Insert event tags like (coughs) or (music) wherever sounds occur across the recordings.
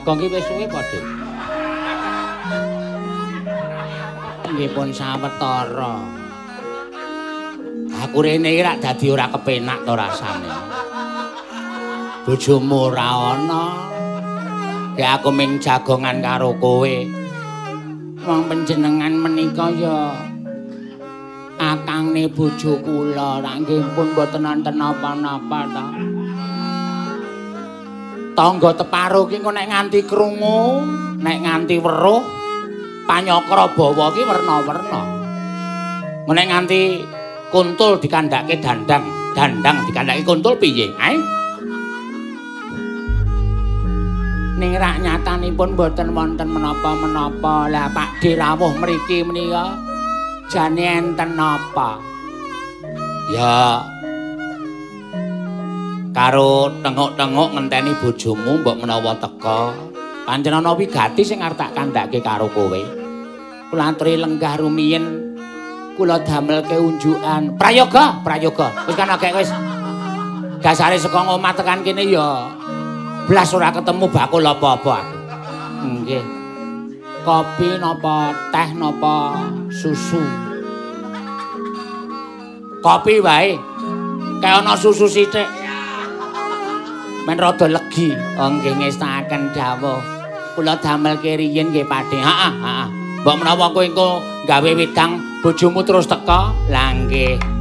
Bagong ki wis suwe apa, Dik? Nggih pun sawetara. Aku rene iki rak dadi ora kepenak to rasane. Bojomu ora ana. Ya aku ming jagongan karo kowe. Wong panjenengan menika ya akangne bojo kula, rak nggih pun mboten nonton napa-napa ta. Tangga teparo ki engko nek nganti krungu, nek nganti weruh, panyakra bawa ki werna-werna. Nek nganti kuntul dikandhake dandang, dandang dikandhake kuntul piye? Ae. Ning rak nyatanipun mboten wonten menapa-menapa. Lah Pak D rawuh mriki menika jane enten napa? Ya karo tengok-tengok ngenteni bojomu mbok menawa teka. Pancen ana wigati sing arep tak kandhake karo kowe. Kula aturi lenggah rumiyin. Kula damelke unjukan. Prayoga prayoga. Wis kan akeh wis. Dasare saka omah tekan kene ya. Blas ora ketemu bakul apa-apa nggih. Kopi napa teh napa susu. Kopi wae. Kayak ana susu sithik men rada legi. Oh nggih ngestakaken dawuh kula damelke riyin nggih Pakde. Heeh heeh mbok menawa kowe engko gawe wedang bojomu terus teka. Lah nggih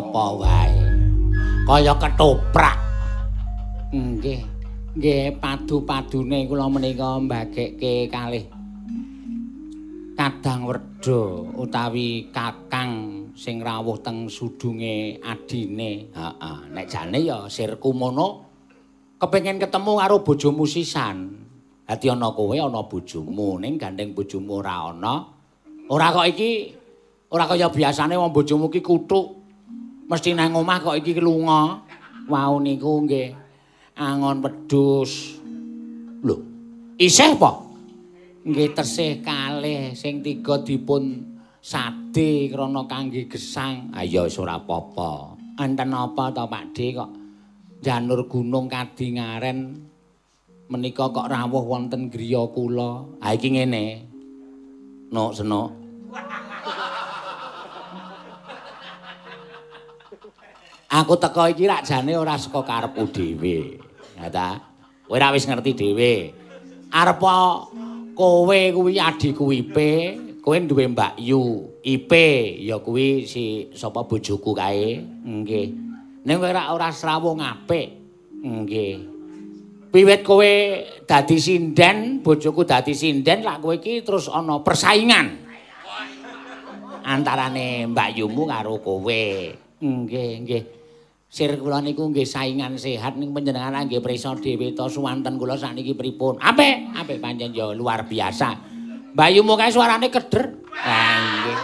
apa wae? Kaya ketoprak. Nggih nggih padu-padune kula menika mbagekke kalih kadang werda utawi kakang sing rawuh teng sudunge adine. Heeh nek jane ya sirku mono kepengin ketemu karo bojomu sisan Dadi ana kowe ana bojomu. Ning gandeng bojomu ora ana. Ora kok iki ora kaya biasane wong bojomu ki kutuk. Mesti nang omah kok iki lunga. Wau niku nggih angon wedhus. Lho, isih apa? Nggih tesih kalih sing tiga dipun sade krana kangge gesang. Ayo wis ora apa-apa. Enten apa to Pak D kok janur gunung kadingaren menika kok rawuh wonten griya kula. Ha iki ngene. Nok senok. Aku teko iki rak jane ora saka karepku dhewe. Ya ta? Kowe ora wis ngerti dhewe. Arep kowe kuwi adikku IP, kowe duwe Mbak Yu. IP ya kuwi si sapa bojoku kae. Nggih. Ning kowe ora ora srawung apik. Nggih. Wiwit kowe dadi sinden, bojoku dadi sinden, lak kowe iki terus ana persaingan. Antarane Mbak Yumu karo kowe. Nggih, nggih. Sir kula niku nggih saingan sehat ning panjenengan nggih prisa dhewe to suwanten kula sakniki pripun? Apik, apik pancen ya luar biasa. Mbak Yumu kae suarane keder. Ha nggih.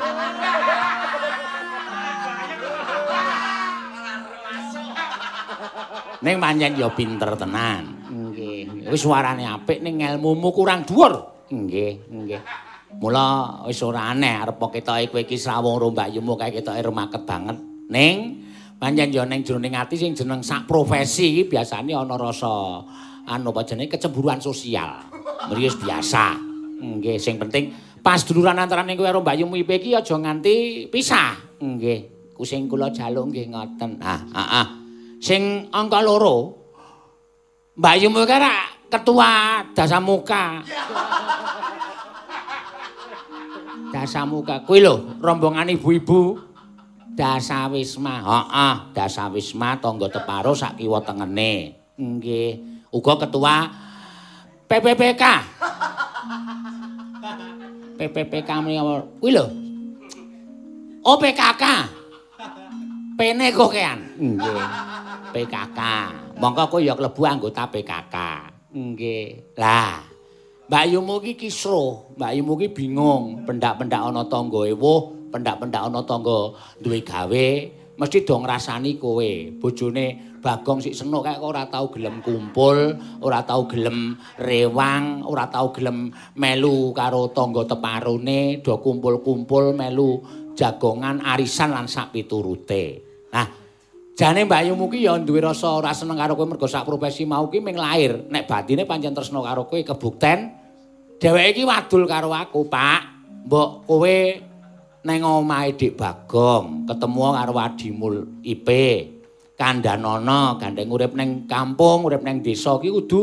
Ning pancen ya pinter tenan. wis suarane apik ning ilmumu kurang dhuwur. Nggih, nggih. Mula wis ora aneh arep ketoke kowe iki srawung rombak yumu kae ketoke remaket banget. Ning pancen yo ning jroning ati sing jeneng sak profesi iki biasane ana rasa anu apa jenenge kecemburuan sosial. Mriki biasa. Nggih, sing penting pas duluran antarane kowe karo Mbak Yumu iki aja nganti pisah. Nggih, kusing kula jaluk nggih ngoten. Ah, ah, ah. Sing angka loro Mbak Yumu kira ketua Dasamuka. Dasamuka kuwi lho, rombongan ibu-ibu Dasawisma. Heeh, Dasawisma tangga teparo sak kiwa tengene. Nggih. Uga ketua PPPK. (laughs) PPPK menika kuwi lho. OPKK. Pene kokean. Nggih. PKK. Mongko kowe ya klebu anggota PKK. Nggih. Lah, Mbak Yumu iki kisruh, Mbak Yumu iki bingung, pendak-pendak ana tangga ewuh, pendak-pendak ana tangga duwe gawe, mesti do ngrasani kowe. Bojone Bagong sik senuk kae ora tau gelem kumpul, ora tau gelem rewang, ora tau gelem melu karo tangga teparone, do kumpul-kumpul melu jagongan arisan lan sak piturute. Nah, Jane Mbak Yumu ki ya duwe rasa ora seneng karo kowe mergo sak profesi mau ki ming lair. Nek batine pancen tresno karo kowe kebukten dheweke iki wadul karo aku, Pak. Mbok kowe neng omahe Dik Bagong ketemu karo Adimul IP. Kandhanono gandeng urip ning kampung, urip ning desa ki kudu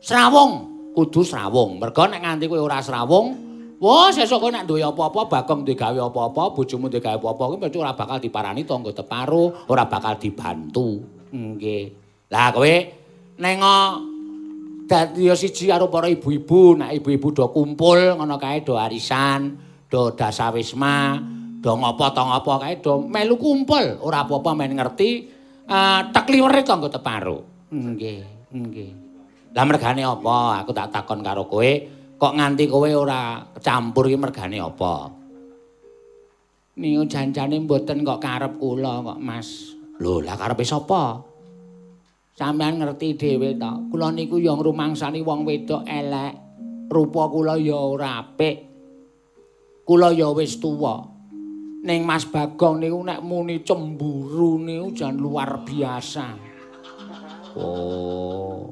srawung, kudu srawung. Mergo nek nganti kowe ora srawung, Wah, sesuk kowe nek duwe apa-apa, Bagong duwe gawe apa-apa, bojomu duwe gawe apa-apa, kuwi mesti ora bakal diparani tangga teparo, ora bakal dibantu. Nggih. Lah kowe nengo dadi siji karo para ibu-ibu, nek ibu-ibu do kumpul ngono kae do arisan, do dasawisma, do ngopo to ngopo kae do melu kumpul, ora apa-apa men ngerti uh, tekliwere tangga teparo. Nggih, nggih. Lah mergane apa? Aku tak takon karo kowe. kok nganti kowe ora campur iki mergane apa? Niku janjane mboten kok karep kula kok, Mas. Lho, lah karepe sapa? Sampeyan ngerti dhewe to. Kula niku ya ngrumangsani wong wedok elek. Rupa kula ya ora apik. Kula ya wis tuwa. Ning Mas Bagong niku nek muni cemburu niku jan luar biasa. Oh.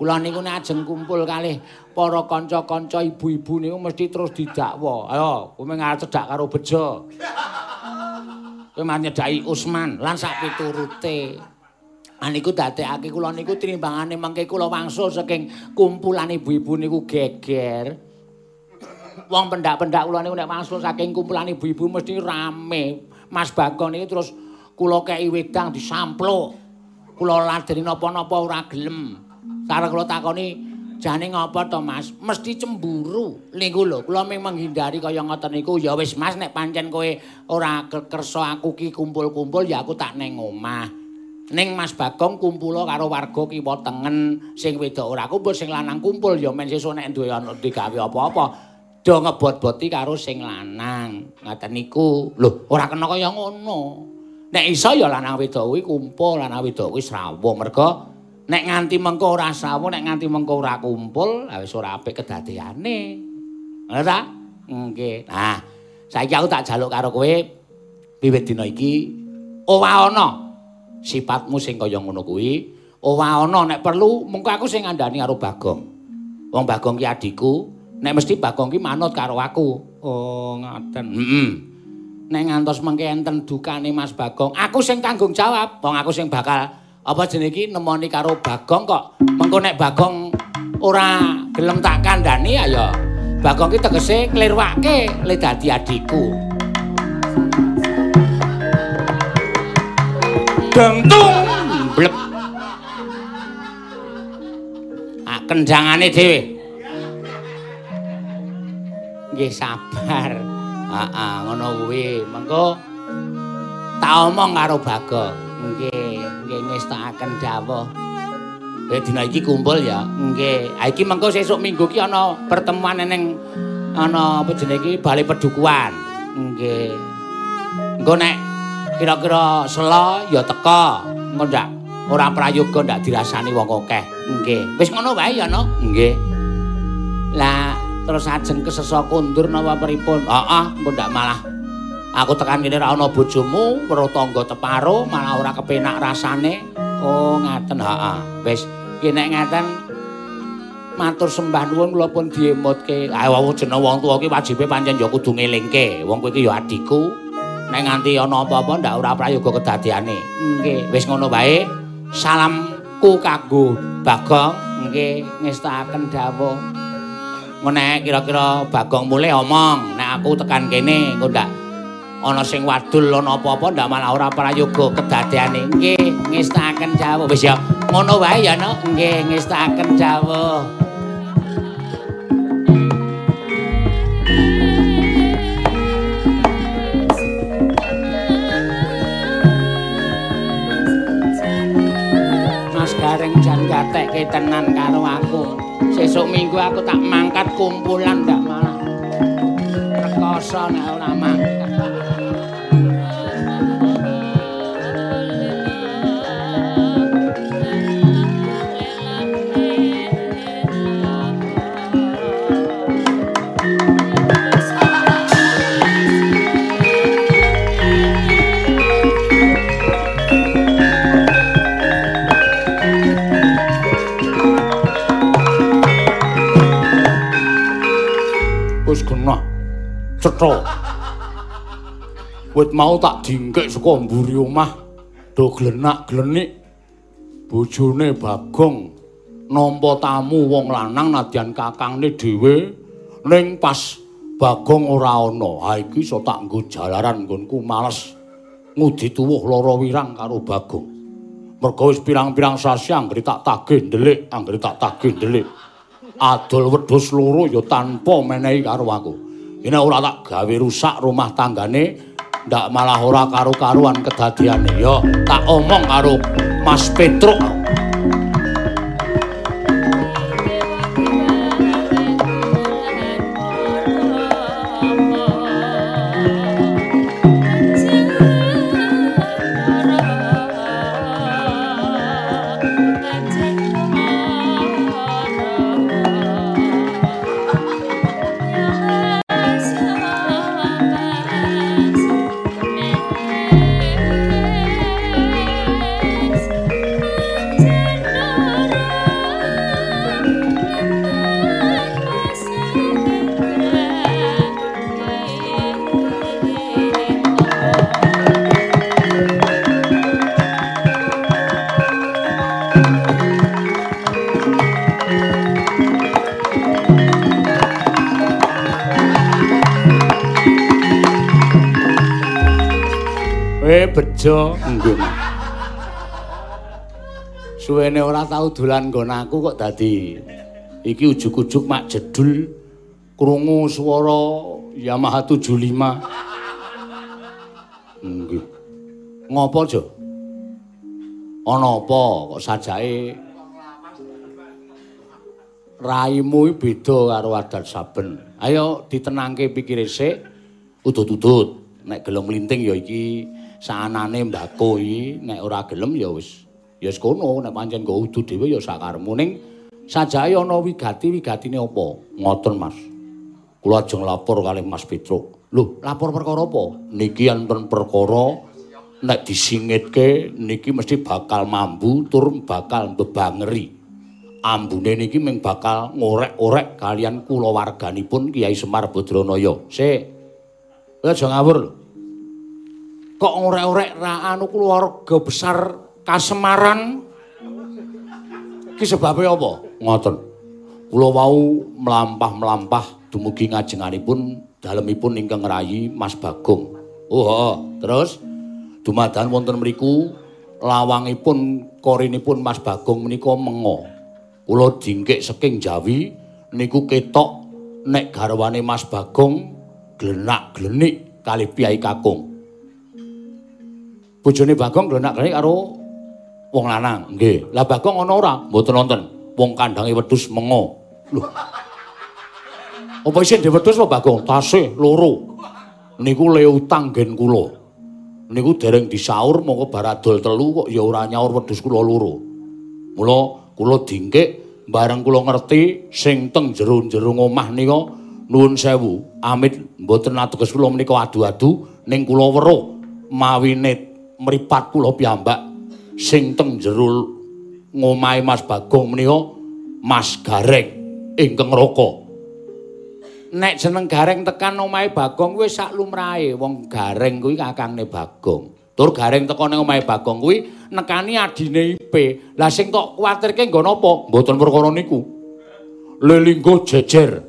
Kula niku nek ajeng kumpul kalih para kanca-kanca ibu-ibu niku mesti terus didakwa. Ayo, kowe ngarep cedak karo bejo. Kowe manyedaki Usman lan sak piturute. Aniku dadekake kula niku trimbangane mengke kula wangsul saking kumpulan ibu-ibu niku geger. Wong pendak-pendak kula niku nek wangsul saking kumpulan ibu-ibu mesti rame. Mas Bagong niku terus kula kei wedang disampluk. Kula ladeni napa-napa ora gelem. Karo kula takoni jane ngapa to Mas? Mesti cemburu. Niku lho, kula mung menghindari kaya ngoten niku. Ya wis Mas, nek pancen kowe ora kersa aku ki kumpul-kumpul ya aku tak neng omah. ning Mas Bagong kumpul karo warga kiwa tengen sing wedok ora kumpul sing lanang kumpul ya men sesuk nek duwe ana digawe apa-apa do ngebot-boti karo sing lanang. Ngaten niku. Lho ora kena kaya ngono. Nek iso ya lanang wedok kuwi kumpul lanang wedok kuwi srawuh mergo nek nganti mengko ora srawuh nek nganti mengko ora kumpul wis ora apik kedadeane ngono ta? Nggih. Nah saiki aku tak jaluk karo kowe. Wiwit dina iki owah ana sifatmu sing kaya ngono kuwi. Owah ana nek perlu mengko aku sing ngandani karo Bagong. Wong Bagong ki adikku nek mesti Bagong ki manut karo aku. Oh ngaten. Heeh nek ngantos mengke enten dukane Mas Bagong aku sing tanggung jawab. Wong aku sing bakal apa jenenge iki nemoni karo Bagong kok. Mengko nek Bagong ora gelem tak kandhani ya Bagong ki tegese klirwake le dadi adikku. Gantung blek ah kendangane dhewe nggih sabar. Heeh ngono kuwi. Mengko tak omong karo Bagong nggih nggih ngestakaken dawuh. Eh dina iki kumpul ya. Nggih. Ha iki mengko sesuk minggu ki ana pertemuan ning ana apa jenenge iki? Balai Pedukuhan. Nggih. Engko nek kira-kira sela ya teka. Engko ndak ora prayoga ndak dirasani wong akeh. Nggih. Wis ngono wae ya no? Nggih. Lah terus ajeng kesesa kundur napa pripun? Heeh engko ndak malah. Aku tekan kene ra ana bojomu weruh tangga teparo malah ora kepenak rasane. Oh ngaten heeh. Wis ki nek ngaten matur sembah nuwun kula pun diemutke. Wong jeneng wong tuwa ki wajibe pancen ya kudu ngelingke. Wong kowe iki ya adikku. Nek nganti ana apa-apa ndak ora prayoga kedadeane. Nggih, wis ngono wae. Salamku kanggo Bagong, nggih ngestakaken dawuh. Ngene kira-kira Bagong mulai omong, nek aku tekan kene engko ndak ana sing wadul ana apa-apa ndak malah ora prayoga kedadeane. Nggih, ngestakaken dawuh. Wis ya, ngono wae ya, no? Nggih, ngestakaken dawuh. bareng jan gatekke tenan karo aku. Sesuk minggu aku tak mangkat kumpulan ndak malah. Rekoso nek ora mangkat. Cetha. Wit mau tak dingkek saka mburi omah, do glenak-glenik. Bojone Bagong nampa tamu wong lanang nadyan kakangne dhewe ning pas Bagong ora ana. Ha iki iso tak nggo jalaran nggonku males ngudi tuwuh lara wirang karo Bagong. Mergo wis pirang-pirang sasi anggere tak tagih ndelik, anggere tak tagih ndelik. Adol wedhus loro ya tanpa menehi karo aku. Ini ora tak gawe rusak rumah tanggane, ndak malah ora karu-karuan kedadiane. Yo, tak omong karo Mas Petruk. Bejo nggon. Suwene ora tau dolan nggon aku kok dadi iki ujug-ujug mak jedul krungu swara Yamaha 75. Nggih. Ngopo, Jo? Ana apa kok sajake raimu beda karo adat saben. Ayo ditenangke pikire sik. Udut-udut. Nek gelem nglinting ya iki saanane mbako iki, nek ora gelem ya wis ya wis kono, nek pancen go udut dhewe ya sakaremu ning sajake ana wigati-wigatine apa? Ngoten, Mas. Kula ajeng lapor kali Mas Petruk. Lho, lapor perkara apa? Niki enten perkara nek disingitke niki mesti bakal mambu tur bakal mbebangeri. Ambune niki mung bakal ngorek-orek kalian kulawarganipun Kiai Semar Badranaya. Sik. Aja ngawur lho. Kok ngorek-orek ra anu keluarga besar Kasemaran? Ki sebabe apa? Ngoten. Kula wau mlampah-mlampah dumugi ngajenganipun dalemipun ingkang rayi Mas Bagong. Oh, heeh. Terus dumadakan wonten mriku lawangipun korinipun Mas Bagong menika mengo. Kula dingkik saking Jawi niku ketok nek garwane Mas Bagong glenak-glenik kali piyai kakung. Bojone Bagong glenak-glenik karo wong lanang. Nggih. Lah Bagong ana ora? Mboten wonten. Wong kandange wedhus mengo. Lho. Apa isin diwedhus apa Bagong? Tasih loro. Niku le utang gen kula. niku dereng disaur mongko baradol telu kok ya ora nyaur wedhus kula loro. Mula kula dingkik bareng kula ngerti sing teng jero-jero omah nika nuwun sewu. Amit mboten ateges kula menika adu-adu ning kula weruh mawine mripat kula piyambak sing teng jero ngomahe Mas Bagong menika Mas Gareng ingkang raka. nek jeneng Gareng tekan omahe Bagong kuwi sak lumrahe wong Gareng kuwi kakangne Bagong. Tur Gareng teko ning omahe Bagong kuwi nekani adine IP. Lah sing tok kuwatirke nggo napa? Mboten perkara niku. Lelinggo jejer.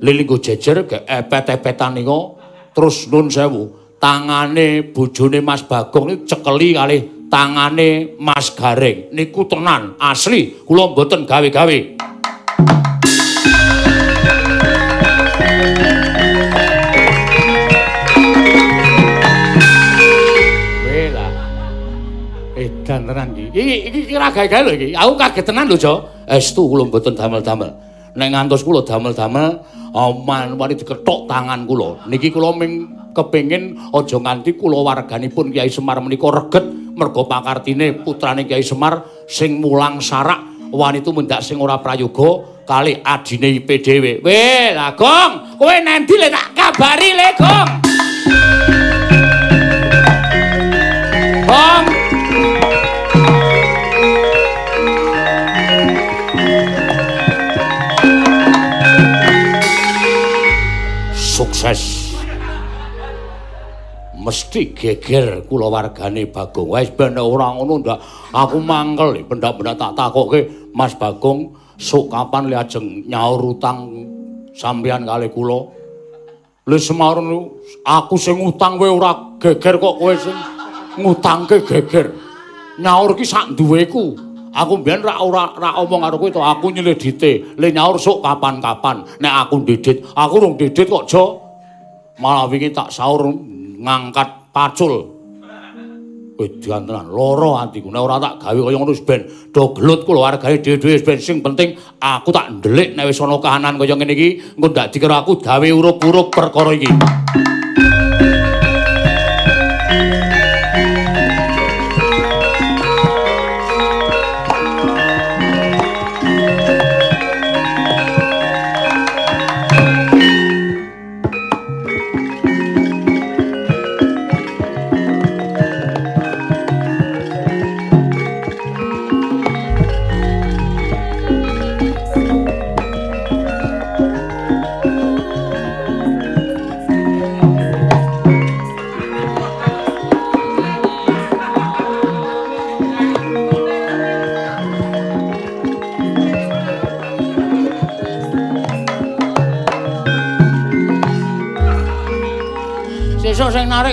Lelinggo jejer ge epet-epetan niku terus nun sewu. Tangane bojone Mas Bagong niku cekeli kalih tangane Mas Gareng. Niku tenan asli kula mboten gawe-gawe. edan tenan iki. Iki iki ora gawe-gawe lho iki. Aku kaget tenan lho, Jo. Estu kula mboten damel-damel. Nek ngantos kula damel-damel, aman wani diketok tangan kula. Niki kula ming kepengin aja nganti kula warganipun Kiai Semar menika reget mergo pakartine putrane Kiai Semar sing mulang sarak wanitu mendak sing ora prayoga kali adine IP dhewe. Weh, lah Gong, kowe nendi le tak kabari le, Gong. Mesti geger kula wargane Bagong. Wis ben ora ngono ndak aku mangkel pendak-pendak tak takoke Mas Bagong sok kapan li ajeng nyaur utang sampeyan kali kula. Lha Semar aku sing utang kowe ora geger kok kowe sing ngutangke geger. Nyaur ki sak duweku. Aku mbiyen ra ora ra omong karo kowe to, aku nyelidite. Le nyaur sok kapan-kapan. Nek aku ndidit, aku rung ndidit kok, Jo. malah wingi tak sahur ngangkat pacul. Edan tenan, lara atiku. Nek ora tak gawe kaya ngono ben do gelut keluargane dhewe-dhewe ben sing penting aku tak ndelik nek wis ana kahanan kaya ngene iki, engko ndak dikira aku gawe uruk-uruk perkara iki.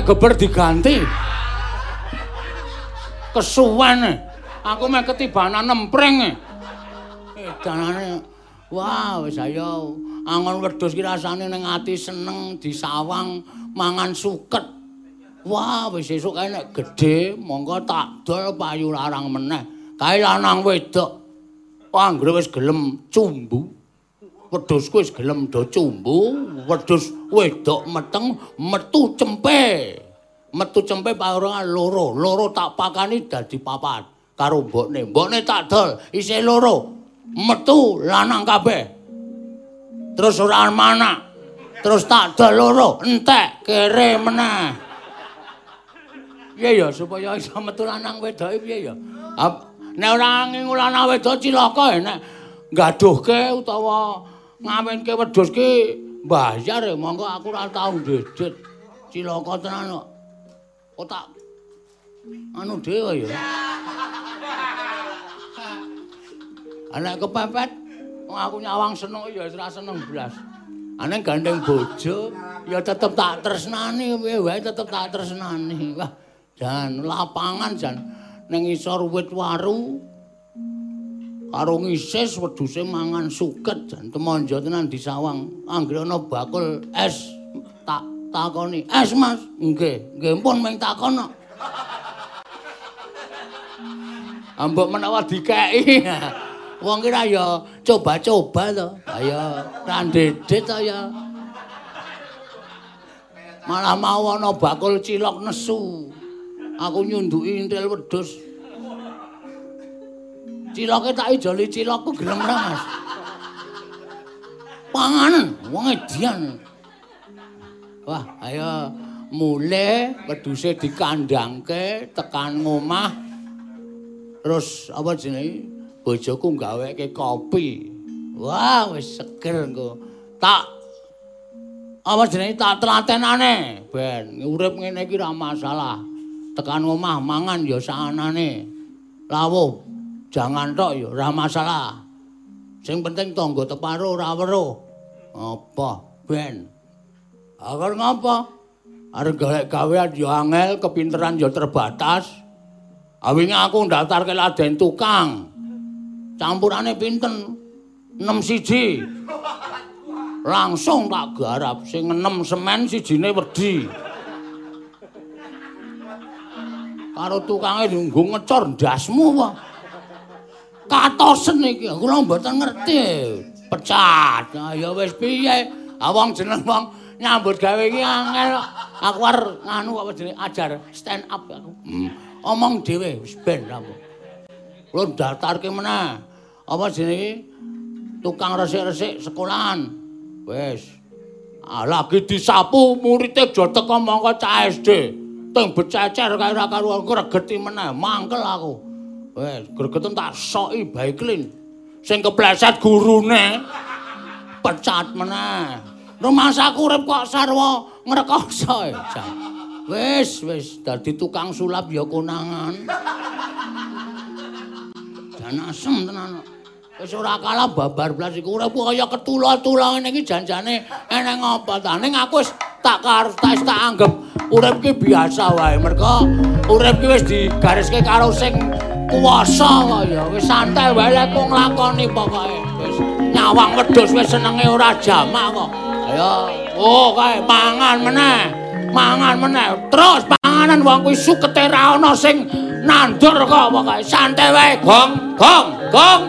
Geber diganti. Kesuwen. Aku meh ketibanan nempreng. Edanane wah wis ayo angon wedhus ki rasane ning ati seneng disawang mangan suket. Wah, wis esuk kae nek gedhe monggo tak dol payu larang meneh. Kae lanang wedok. Anggere wis gelem cumbu. Wedhusku wis gelem do cumbu, wedhus wedok meteng metu cempe. Metu cempe paurungan loro, loro tak pakani dadi papat karo mbokne. Mbokne tak dol isih loro. Metu lanang kabeh. Terus ora mana. Terus tak dol loro, entek kere meneh. piye ya supaya iso metu lanang wedoke piye ya nek ora ngingu lanang wedok cilaka nek gaduhke utawa ngawinke wedhuske bayar ya monggo aku ora tau ndedit cilaka tenan kok. Kok tak anu dhewe ya. Anak kepepet aku nyawang seneng ya ora seneng blas. Aneng gandeng bojo ya tetep tak tresnani wae tetep tak tresnani. Wah, dan lapangan jan. Ning isor wit waru karo ngisis wedhuse mangan suket jan temonjo tenan di sawang. Anggere ana bakul es tak takoni. Es Mas. Nggih nggih pun mung takono ambok menawa dikeki. Wong kira ya coba-coba to. Ayo randedet to ya. Malah mau ana bakul cilok nesu. Aku nyunduki intil wedhus. Ciloke tak ijoli cilokku gelem ora, Mas. Panganan wong edian. Wah, ayo mule wedhuse dikandangke tekan ngomah. Terus apa jenenge? Bojoku gaweke kopi. Wah, wis seger engko. Tak apa jenenge tak telatenane ben urip ngene iki ora masalah. tekan omah mangan ya saanane. Lawuh, jangan tok ya ora masalah. Sing penting tangga teparo ora weruh. Apa, Ben? Agar ngapa? Arep golek gawean ya angel, kepinteran ya terbatas. Awinge aku ndaftarke laden tukang. Campurane pinten? 6 siji. Langsung tak garap sing 6 semen sijine wedi. karo tukange nunggu ngecor ndasmu apa? Katosen iki, kula mboten ngerti. Pecat. Ya wis piye? Ah wong jeneng wong nyambut gawe iki angel. Aku arep nganu apa jenenge ajar stand up aku. Hmm. Omong dhewe wis ben aku. Kula daftarke meneh. Apa jenenge? Tukang resik-resik sekolahan. Wis. Ah lagi disapu muridé aja teko mongko cah SD. teng bececer kae ora karo gregeti meneh mangkel aku wes gregeten tak soki baiklin sing kepleset gurune. Pecat meneh. Rumah saku urip kok sarwa ngrekoso. Wes wes dadi tukang sulap ya konangan. Jan asem tenan. Wis ora kalah babar blas iku urip. Kaya ketula-tula ngene iki janjane eneng apa ta? Ning aku wis tak kartas tak anggap. Urip ki biasa wae. Mergo urip ki wis digariske karo sing kuwasa kaya wis santai wae lek kok nglakoni pokoke. Wis nyawang wedhus wis senenge ora jamak kok. Ayo. Oh kae mangan meneh. Mangan meneh. Terus panganan wong kuwi sukete ra ana sing nandur kok pokoke. Santai wae. Gong gong gong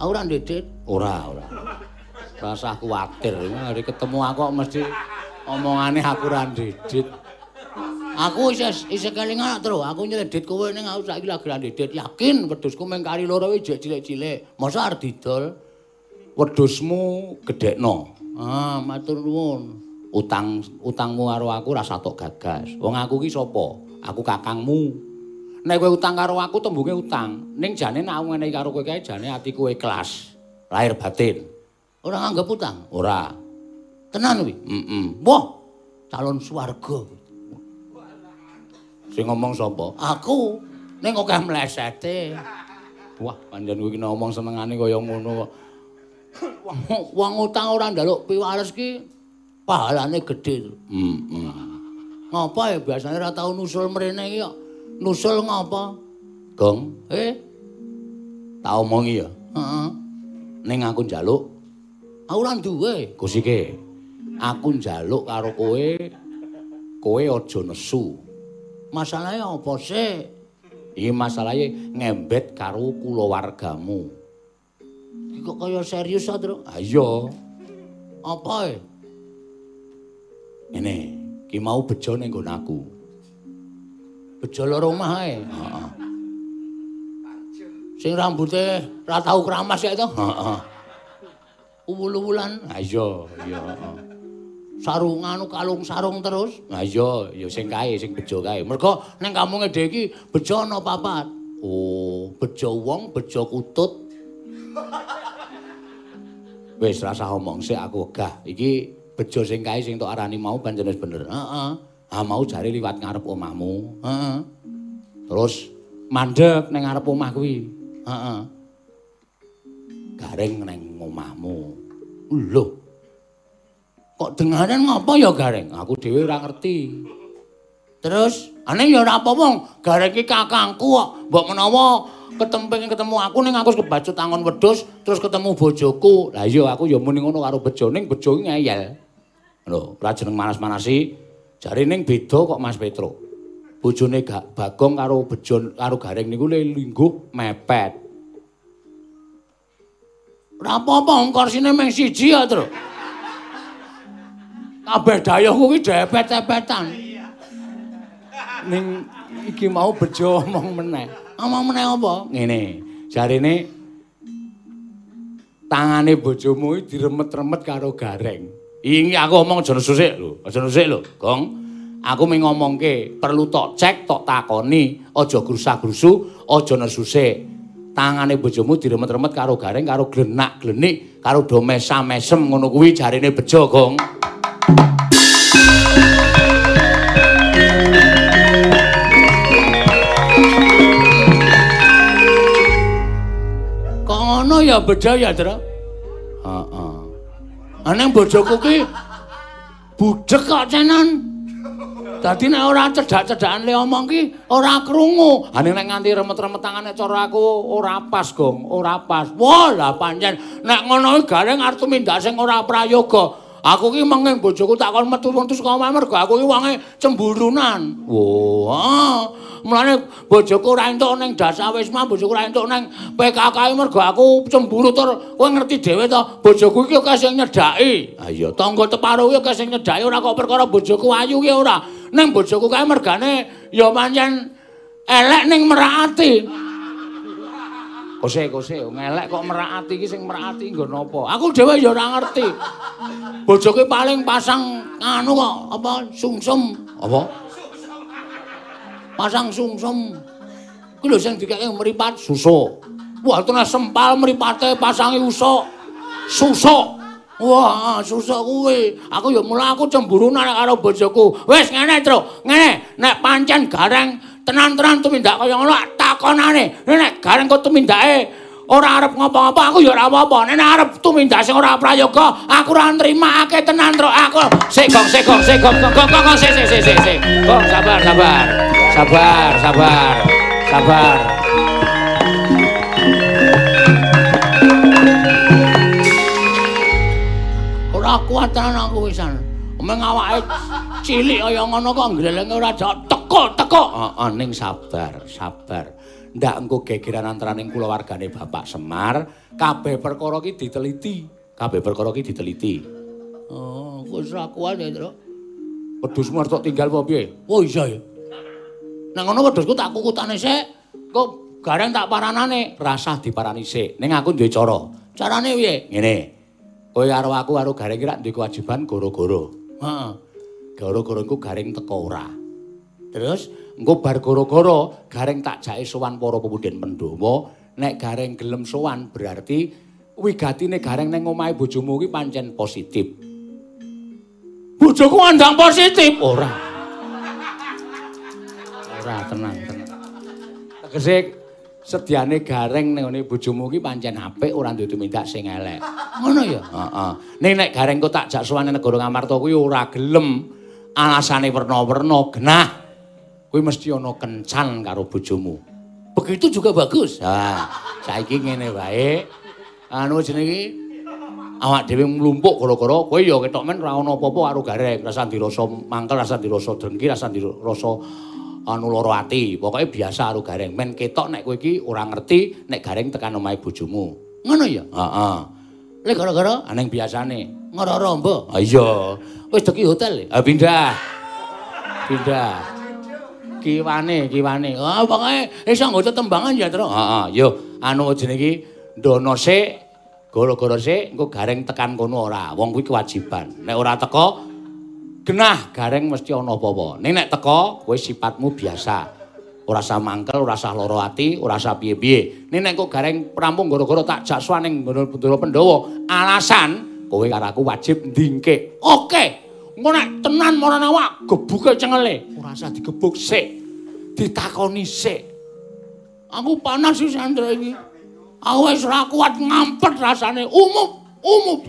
Ora ndedit. Ora, ora. Rasa kuwatir. Hari ketemu aku mesti omongane aku ora ndedit. Aku isih isih kelingan terus. Aku nyedit kowe ning aku saiki lagi ora ndedit. Yakin wedhusku mung kari loro iki cilik-cilik. Masa arep didol? Wedhusmu gedhekno. Ah, matur nuwun. Utang utangmu karo aku rasa tok gagas. Wong aku iki sapa? Aku kakangmu. Nek kowe utang karo aku tembunge utang. Ning jane nek aku ngene karo kowe kae jane atiku ikhlas lahir batin. Ora nganggep utang? Ora. Tenan kuwi? Heeh wah calon swarga. Sing ngomong sapa? Aku. Ning kok mlesete. Wah, pancen kuwi ngomong senengane kaya ngono kok. Wong utang ora njaluk piwales ki pahalane gedhe. Heeh. Hmm, ngapa ya biasane ora tau nusul mrene iki kok. Nusul ngapa? Gong, eh. Tak omongi ya. Heeh. Ning aku njaluk aku ora duwe. Gusike. Aku njaluk karo kowe kowe aja nesu. Masalahe apa sih? Iki masalahe ngembet karo kulawargamu. Iki kok kaya serius ta, Tru? Ha iya. Apa e? Ngene, ki mau bejo ning nggon aku. Bejo loro omah ae. Heeh. Sing rambuté ra tau kramas ya to? Heeh. Uwul-uwulan. Ha iya, iya, heeh. sarungan kalung sarung terus. Lah iya, ya sing kae sing bejo kae. Mergo ning kampunge dhewe iki bejo ana papat. Oh, bejo wong, bejo kutut. Wis rasa omong sik aku wegah. Iki bejo sing kae sing tok arani mau pancen bener. Heeh. Ah mau jare liwat ngarep omahmu. Heeh. Terus mandek ning ngarep omah kuwi. Heeh. Garing ning omahmu. Lho, Kok dengaran ngapa ya gareng? Aku dhewe ora ngerti. Terus, ane ya ora apa-apa, gareng iki kakangku kok. Mbok menawa ketemping ketemu aku ning aku kebacut tangon wedhus terus ketemu bojoku. Lah iya aku ya muni ngono karo bejo ning bejo ngeyel. Lho, ora jeneng manas-manasi. Jare ning beda kok Mas Petro. Bojone gak Bagong karo bejo karo gareng niku lingguh mepet. Ora apa-apa, korsine meng siji ya, Tru. kabeh dayah kuwi depet-depetan. Ning iki mau bejo omong meneh. Omong meneh apa? Ngene, jarene tangane bojomu iki diremet-remet karo gareng. Iki aku omong aja nesusik lho, aja nesusik lho, Gong. Aku mung ngomongke, perlu tok cek, tok takoni, aja grusah-grusu, aja nesusik. Tangane bojomu diremet-remet karo gareng, karo glenak-glenik, karo do mesam-mesem ngono kuwi jarine bejo, Gong. ya beda ya, Tru. Heeh. Ana bojoku ki budhek kok cenan. Dadi nek ora cedhak-cedhakan le omong ki ora krungu. Ane nek nganti remet-remet tangane cara aku ora pas, Gong, ora pas. Wah, lah pancen nek ngono gareng arep tumindak sing ora prayoga. Aku ki menging bojoku tak kon metu-metu saka omah mergo aku ki wonge cemburunan. Wah, mulane bojoku ora entuk ning Dasawisma, bojoku ora entuk ning PKK mergo aku cemburu tur kowe ngerti dhewe to, bojoku ki kok sing nyedaki. Ha iya, tangga teparo ki kok sing nyedaki ora kok perkara bojoku ayu ki ora. Ning bojoku kae mergane ya pancen elek ning merati. Kose kose ngelek kok merakati iki sing merakati nggo napa? Aku dhewe ya ora ngerti. Bojoke paling pasang anu kok apa sungsum apa? Pasang sungsum. Ku lho sing dikake mripat susu. Wah tenan sempal mripate pasangi usuk. Susuk. Wah, susuk kuwi. Aku ya mula aku cemburu nek karo bojoku. Wis ngene, Tru. Ngene, nek pancen gareng tenan-tenan tumindak kaya ngono takonane. Nek gareng kok tumindake. Ora arep ngapa-ngapa aku ya ora apa-apa. Nek arep tumindak sing ora prayoga aku ora nrimakake tenan tro aku sik gong sik gong sik gong gong gong sik sik gong sabar sabar sabar sabar sabar. Ora kuat tenan aku Omeng awake cilik kaya ngono kok glelenge ora teko teko. Heeh ning sabar, sabar. Ndak engko gegeran antaraning kulawargane Bapak Semar, kabeh perkara iki diteliti. Kabeh perkara iki diteliti. Oh, wis ra kuat ya, Tru. Wedhusmu arep tinggal apa piye? Oh iya ya. Nang ngono wedhusku tak kukutane sik. Kok gareng tak paranane, rasah diparani sik. Ning aku duwe cara. Carane piye? Ngene. Kowe karo aku karo gareng iki rak duwe kewajiban goro-goro. Heeh. Gara-gara engko garing teko ora. Terus engko bar gara-gara garing tak jake sowan para pemudhen Pandhawa, nek garing gelem sowan berarti wigatine garing ning omahe bojomu kuwi pancen positif. Bojoku andang positif ora. Ora tenang, tenang. Tegese sediane gareng ning ngene bojomu ki pancen apik ora duwe tumindak sing elek. Ngono ya? Heeh. Ning nek gareng kok tak jak suwane negara Ngamarta kuwi ora gelem alasane werna-werna genah. Kuwi mesti ana kencan karo bojomu. Begitu juga bagus. Ha, saiki ngene wae. Anu jenenge awak dhewe mlumpuk gara-gara kowe ya ketok men ora ana apa-apa karo gareng, rasa dirasa mangkel, rasa dirasa dengki, rasa dirasa anu loro ati. Pokoke biasa karo gareng. Men ketok nek kowe iki ora ngerti nek gareng tekan omahe bojomu. Ngono ya? Heeh. Lek gara-gara aneng biasane ngroro mbok. Ha iya. Wis deki hotel. Ha pindah. Pindah. Kiwane, kiwane. Ah pokoke iso nggo tetembangan ya, Tru. Heeh. Yo anu jenenge iki ndono sik gara-gara sik engko gareng tekan kono ora. Wong kuwi kewajiban. Nek ora teko genah gareng mesti ana apa-apa. Ning nek teko kowe sifatmu biasa. Ora usah mangkel, ora usah lara ati, ora usah piye-piye. Ning nek kok gareng rampung gara-gara tak jaksuan ning Bendara Pandhawa, alasan kowe karo aku wajib ndingke. Oke. Engko nek tenan marane awak gebuke cengele, ora usah digebuk sik. Ditakoni sik. Aku panas sih Sandra iki. Aku wis ora kuat ngampet rasane. Umup, umup.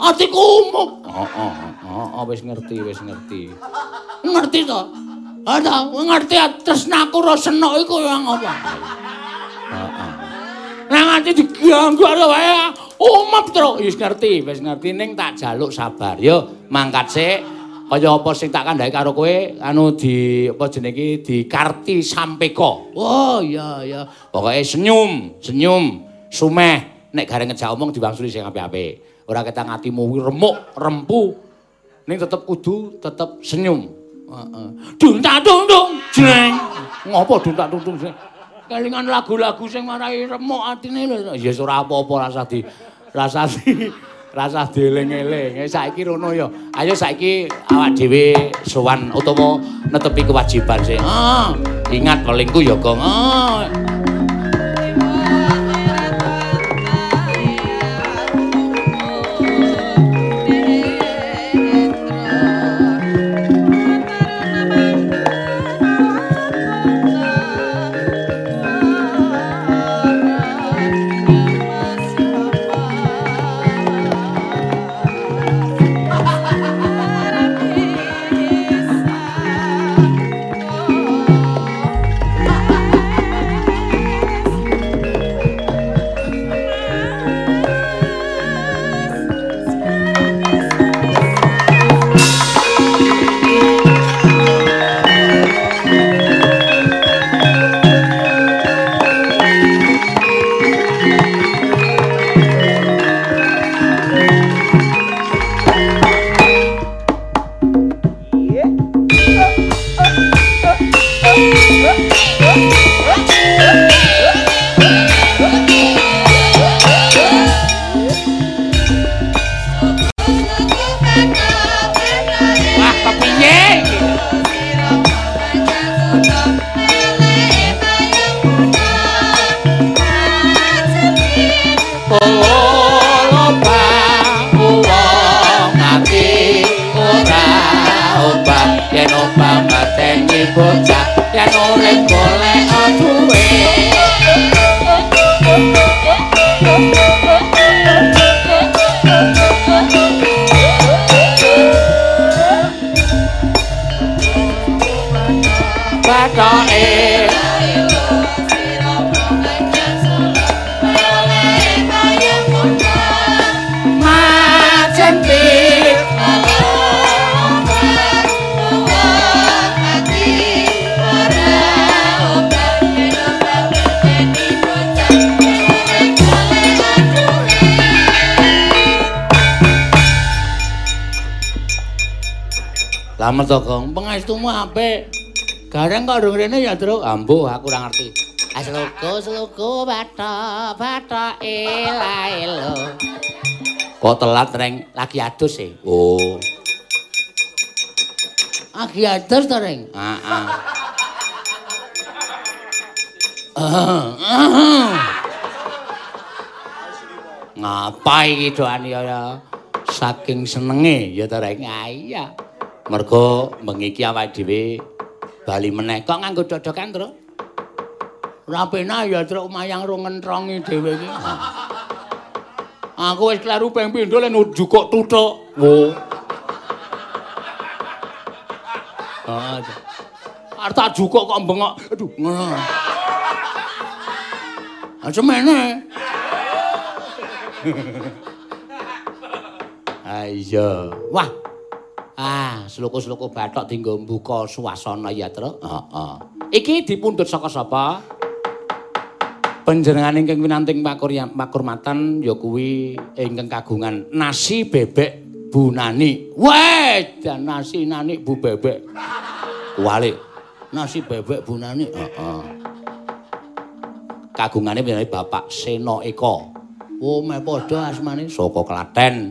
Atiku umup. Heeh, heeh, wis ngerti, wis ngerti. Ngerti to? Ada ngerti tresnaku ro senok iku yang apa? Heeh. Lah nganti diganggu ora wae. Umup terus. Wis ngerti, wis ngerti ning tak jaluk sabar. Yo, mangkat sik. Kaya apa sing tak kandhaki karo kowe anu di apa jenenge di karti. Oh iya iya. Pokoke senyum, senyum, sumeh. Nek gareng ngejak omong diwangsuli sing apik-apik. Ora ketang atimu remuk, rempu. Ning tetep kudu tetep senyum. Heeh. Duntak dung jreng. Ngopo dung jreng? Kelingan lagu-lagu sing marai remuk atine lho. Ya ora apa-apa rasa di rasa di rasa dieling-eling. Eh, saiki rono ya. Ayo saiki awak dhewe sowan utawa netepi kewajiban sing. Ah, ingat welingku ya, Gong. Ah. Lamet to, Gong. Pengestumu apik. Gareng kok ndung rene ya, Tru. Ambuh, aku ora ngerti. Asluku sluku batho batho ela elo. Kok telat reng lagi adus e? Oh. Lagi adus to, Reng? (laughs) Heeh. Ngapa iki doan ya saking senenge ya to Reng? Ah, iya. Mergo bengi iki awake dhewe bali meneh. Kok nganggo dodokan, Tru? Ora penak ya truk mayang ro ngentrongi dhewe iki. Aku wis kleru ping pindho le nuju kok tutuk. Wo. Ah. Arep tak jukuk kok bengok. Aduh, ngono. Ah semene. Ayo. Wah. Ah, sluku-sluku bathok dienggo mbuka suasana ya, Truk. Heeh. Iki dipundhut saka sapa? Panjenengan ingkang winanting makurmatan ya kuwi ingkang kagungan nasi bebek Bu Nani. Wah, dan nasi Nani Bu Bebek. Kuali. Nasi bebek Bu Nani. Heeh. Kagungane winanting Bapak Seno Eko. Oh, me padha asmane saka Klaten.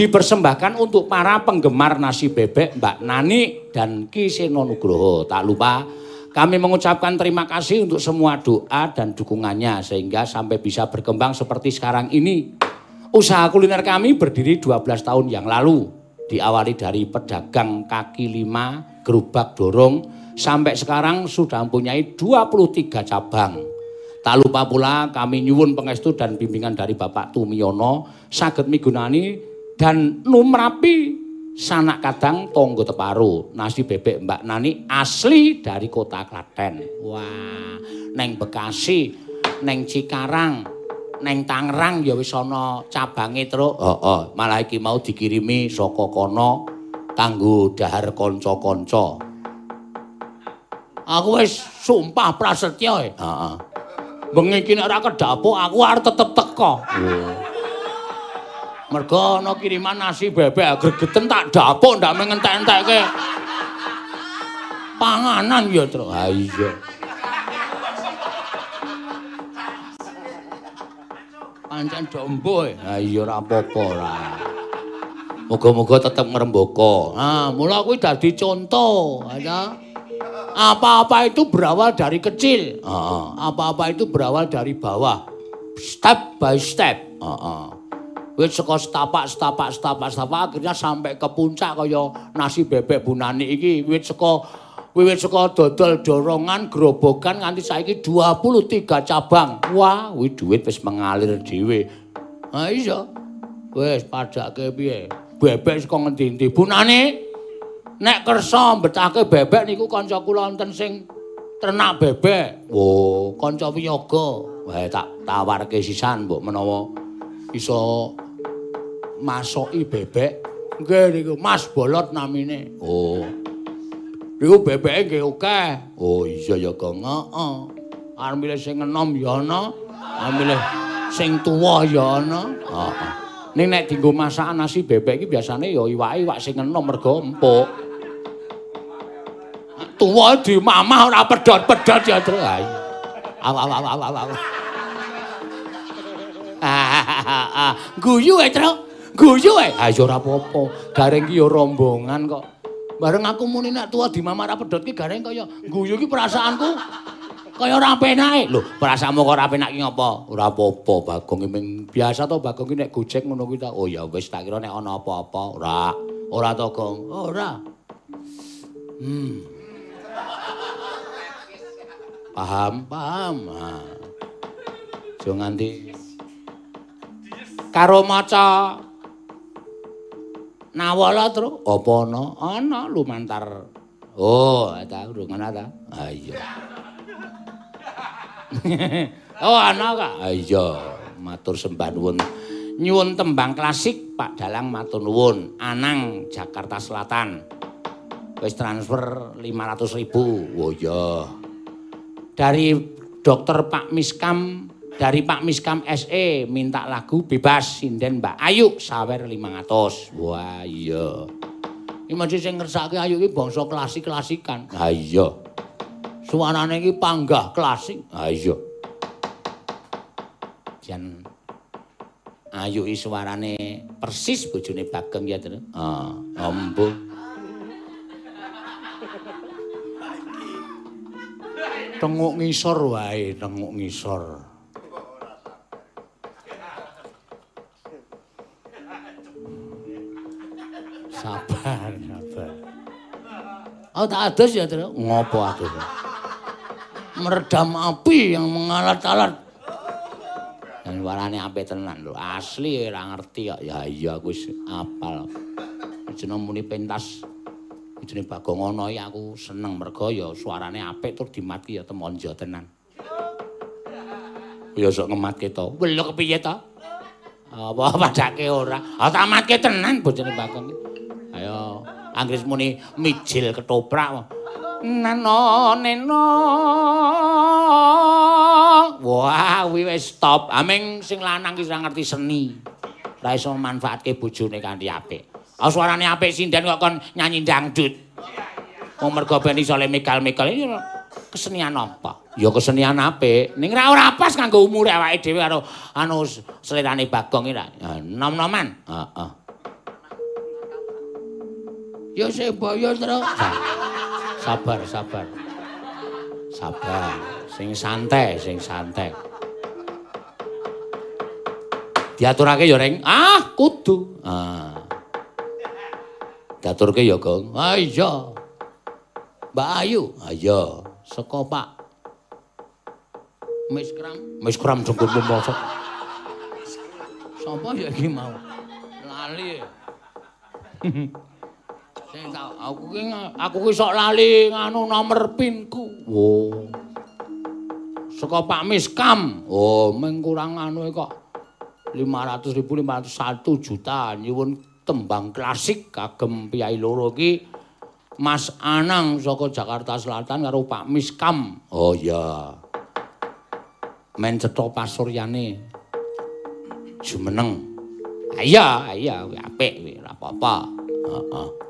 Dipersembahkan untuk para penggemar nasi bebek Mbak Nani dan Ki Seno Nugroho. Tak lupa Kami mengucapkan terima kasih untuk semua doa dan dukungannya sehingga sampai bisa berkembang seperti sekarang ini. Usaha kuliner kami berdiri 12 tahun yang lalu. Diawali dari pedagang kaki lima, gerubak dorong, sampai sekarang sudah mempunyai 23 cabang. Tak lupa pula kami nyuwun pengestu dan bimbingan dari Bapak Tumiyono, Saget Migunani, dan Numrapi sanak kadang tonggo teparu nasi bebek Mbak Nani asli dari kota Klaten wah neng Bekasi neng Cikarang neng Tangerang ya wis ana cabange truk heeh oh, oh. malah iki mau dikirimi saka kono kanggo dahar kanca-kanca aku wis sumpah prasetya heeh oh. bengi iki nek ora kedapuk aku arep tetep teko oh. Mergo ana kiriman nasi bebek gregeten tak dapuk ndak mengentek-entekke. Panganan ya, Tru. Ha iya. Pancen dombo. Ha iya ora apa-apa ora. Muga-muga tetep ngrembaka. Ha, mula kuwi dadi contoh, ya. Apa-apa itu berawal dari kecil. Heeh. Apa-apa itu berawal dari bawah. Step by step. Heeh. Wis saka setapak setapak setapak setapak akhirnya sampai ke puncak kaya nasi bebek bunani iki. Wis saka wiwit saka dodol dorongan grobogan nganti saiki 23 cabang. Wah kuwi duit wis mengalir dhewe. Ha iya. Wis padake piye? Bebek saka ngendi-endi? Bunani nek kersa mbetake bebek niku kanca kula wonten sing ternak bebek. Oh kanca wiyaga. Wae tak tawarke sisan mbok menawa iso masoki bebek. Nggih niku Mas Bolot namine. Oh. Niku bebeke nggih akeh. Oh iya ya, Kang. Heeh. Arep milih sing enom ya ana. Arep milih sing tuwa ya ana. Heeh. Ning nek dienggo masakan nasi bebek iki biasane ya iwake iwak sing enom mergo empuk. Tuwa di mamah ora pedhot-pedhot ya, Tru. Aw aw aw aw aw. (laughs) Guyu, Tru. Guyu ae. Ha ya ora apa-apa. Gareng ki ya rombongan kok. Bareng aku muni nek tuwa di mamara pedhot ki gareng kaya guyu ki perasaanku kaya ora penake. Lho, perasaanmu kok ora penak ki ngopo? Ora apa-apa, Bagong ming biasa to Bagong ki nek gojek ngono kuwi ta. Oh ya wis tak kira nek ana apa-apa. Ora. Ora to, Gong. Ora. Hmm. Paham, paham. Ha. Jo nganti karo maca Nawala tru apa ana? Ana lumantar. Oh, ta urung ana ta? Ha iya. (laughs) oh, ana ka? Ha iya. Matur sembah nuwun. Nyuwun tembang klasik Pak Dalang matur nuwun. Anang Jakarta Selatan. Wis transfer 500.000. Oh iya. Dari Dokter Pak Miskam dari Pak Miskam SE minta lagu bebas sinden Mbak Ayu sawer 500. Wah iya. Ini masih saya ngersake Ayu ini bangsa klasik-klasikan. Ha iya. Suaranya ini panggah klasik. Ha iya. Jan Ayu ini suaranya persis bojone Bageng ya terus. Ah, ombo. Tenguk ngisor wae, tenguk ngisor. Sabar, sabar. Oh tak adus ya, Tru. Ngopo adus? meredam api yang mengalat-alat. Dan warane apik tenan lho, asli ora ngerti kok. Ya iya aku wis apal. Jeneng muni pentas. Jeneng Bagongono iki aku seneng mergo ya suarane apik tur dimati ya temonjo tenan. Ya sok ngematke to. Lho kepiye to? Apa padake ora? Ah tak matke tenan bojone Bagong. Anggris muni mijil ketoprak. Nano neno. Wah, kuwi wis stop. Aming sing lanang ki ora ngerti seni. Ora iso manfaatke bojone kanthi apik. Ah suarane apik sinden kok kon nyanyi dangdut. Wong mergo ben iso le mekal-mekal iki kesenian apa? Ya kesenian apik. Ning ora ora pas kanggo umure awake dhewe karo anu selerane Bagong iki. Nom-noman. Heeh. Ya sebaya terus. sabar sabar. Sabar. Sing santai sing santai. Diaturake ya reng ah kudu. Ah. Diaturke ya gong ah iya. Mbak ayu? Ah iya. Saka pak? Miskram jengkur pemosok sapa ya iki mau? Lali (laughs) Sing tak aku ki aku ki sok lali nganu nomor pinku. Oh. Saka Pak Miskam. Oh, mung kurang anu kok. 500.000 501 juta nyuwun tembang klasik kagem piyai loro ki Mas Anang saka Jakarta Selatan karo Pak Miskam. Oh iya. Men cetha pasuryane. Jumeneng. Ah, iya, iya, apik kuwi, ora apa-apa. Heeh.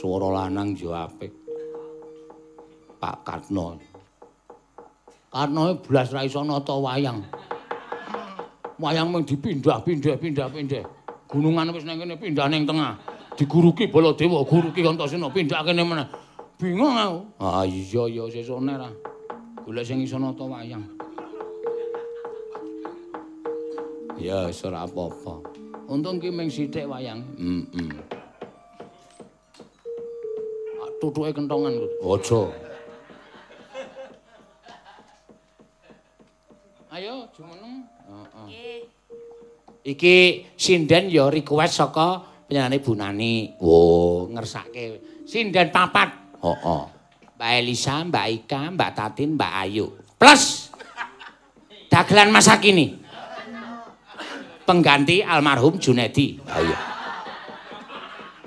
Swara lanang yo apik. Pak Katno. Katno blas ra iso nata wayang. Wayang mung dipindah-pindah pindah-pindah. Gunungan wis nang kene pindah ning tengah. Diguruki Baladewa, guruki Antasena pindah kene meneh. Bingung aku. Ah iya ya sesone ra. Golek sing iso nata wayang. Ya ora apa-apa. Untung ki mung sithik wayang. Heeh. Mm -mm. Tutuke kentongan aja ayo jumeneng heeh iki sinden ya request saka penyanyi Bunani oh ngersake sinden papat heeh Mbak Elisa, Mbak Ika, Mbak Tatin, Mbak Ayu. Plus dagelan masa kini. Pengganti almarhum Junedi. Ayo.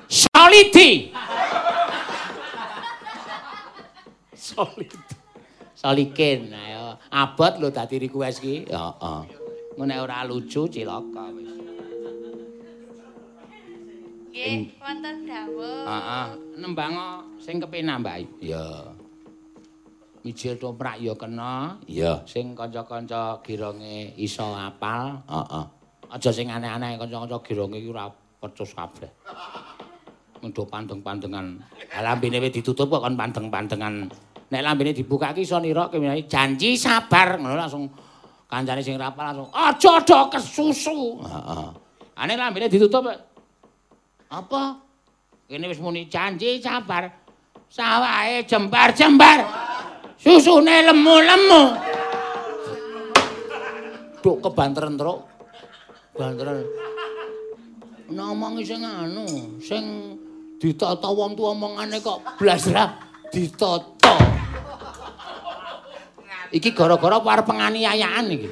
Solidi. Solid. Solikin ayo. Abot lho dadi request ki. Heeh. Ngene ora lucu cilaka wis. Nggih, wonten dawuh. Heeh, nembang sing kepenak, Mbak. Iya. Mijil toprak ya kena. Iya. Sing kanca-kanca gironge iso apal. Heeh. Aja sing aneh-aneh kanca-kanca gironge iki ora pecus kabeh. Mendo pandeng-pandengan. Alambene wis ditutup kok kon pandeng-pandengan. Nek lambene dibuka ki iso nirokke janji sabar. Ngono langsung kancane sing rapal langsung aja do kesusu. Heeh. Ane lambene ditutup apa? Kene wis muni janji sabar. Sawahe jembar-jembar. Susune lemu-lemu. Duk kebanteren truk. Banteren ngomong sing anu sing ditata wong tuwa omongane kok blas ra ditata Iki gara-gara arep penganiayaan iki.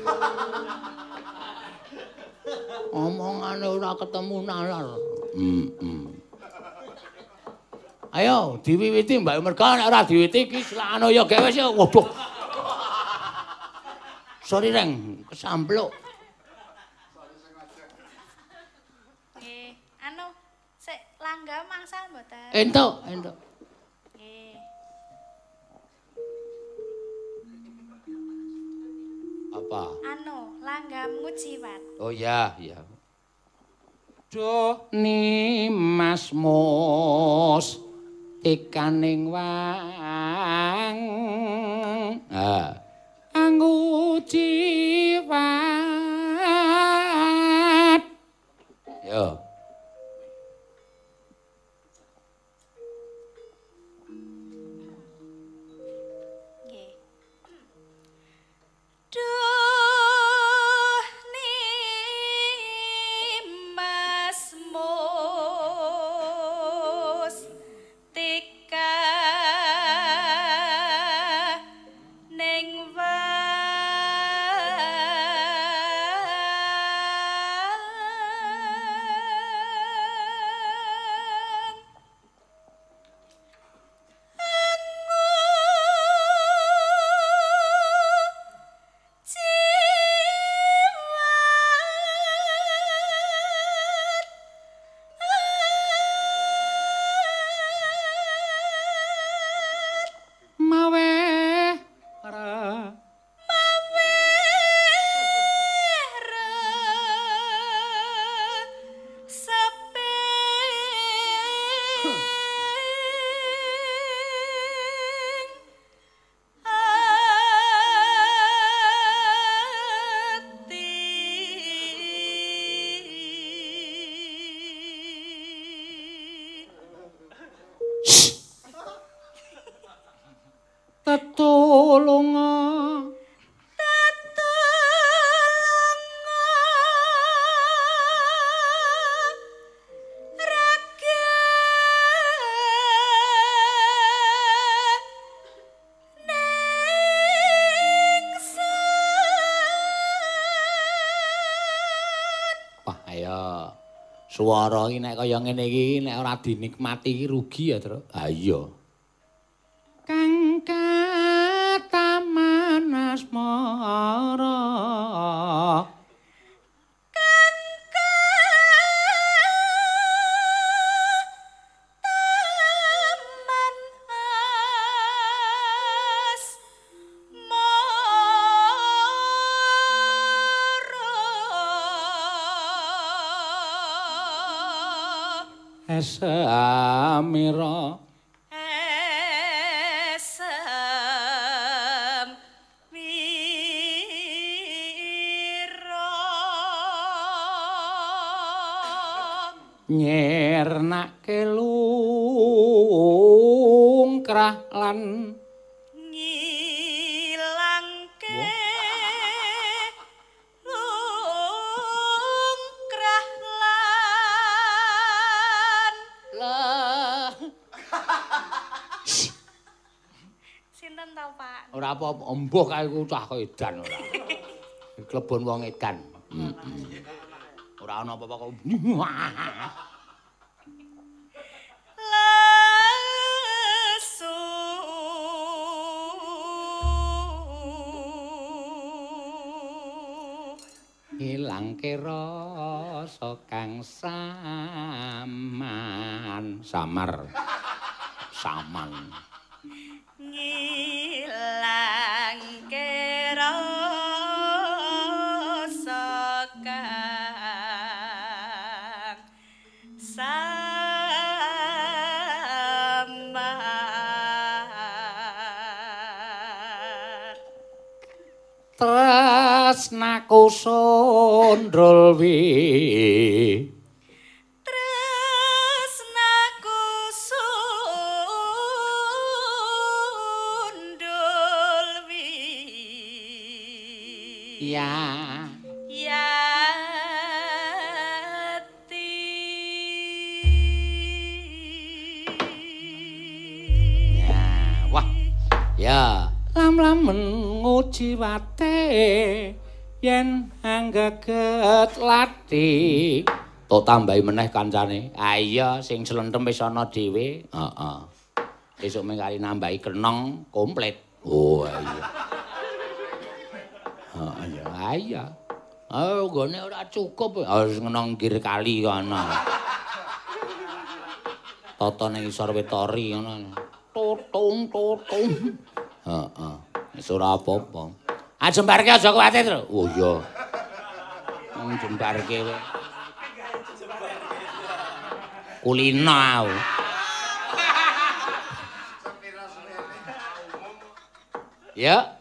Omongane ora ketemu nalar. Heeh. Mm Ayo diwiwiti Mbak Merga nek ora diwiwiti iki selakno ya gawe wis waduh. Sorry Reng, kesampluk. Nggih, anu sik langga mangsal mboten? Entuk, entuk. lupa. Anu, langgam ngujiwat. Oh iya, iya. Duh, nimas mus tikaning wang. Ah. Anggu jiwat. Yo. Duh. Swara iki nek kaya ngene iki nek ora dinikmati iki rugi ya, Tru. Ha iya. Samira Esem mira nyernake lungkrah lan embuh kae ku cah edan ora. Klebon wong edan. Heeh ora ana apa-apa kok. Lesu. Ilangke rasa kang saman. Samar. Saman tresnaku sondrol wi lati to tambahi meneh kancane ah iya sing slentem wis ana dhewe heeh esuk mengkali nambahi kenong komplit oh iya heeh iya ah iya Oh, gone ora cukup. Harus ngenong kir kali kana. Toto ning isor wetori ngono. Totung totung. Heeh. Wis ora apa-apa. Ah jembarke aja kuwatir. Oh iya. Wong jembarke kowe. Aku. Ya.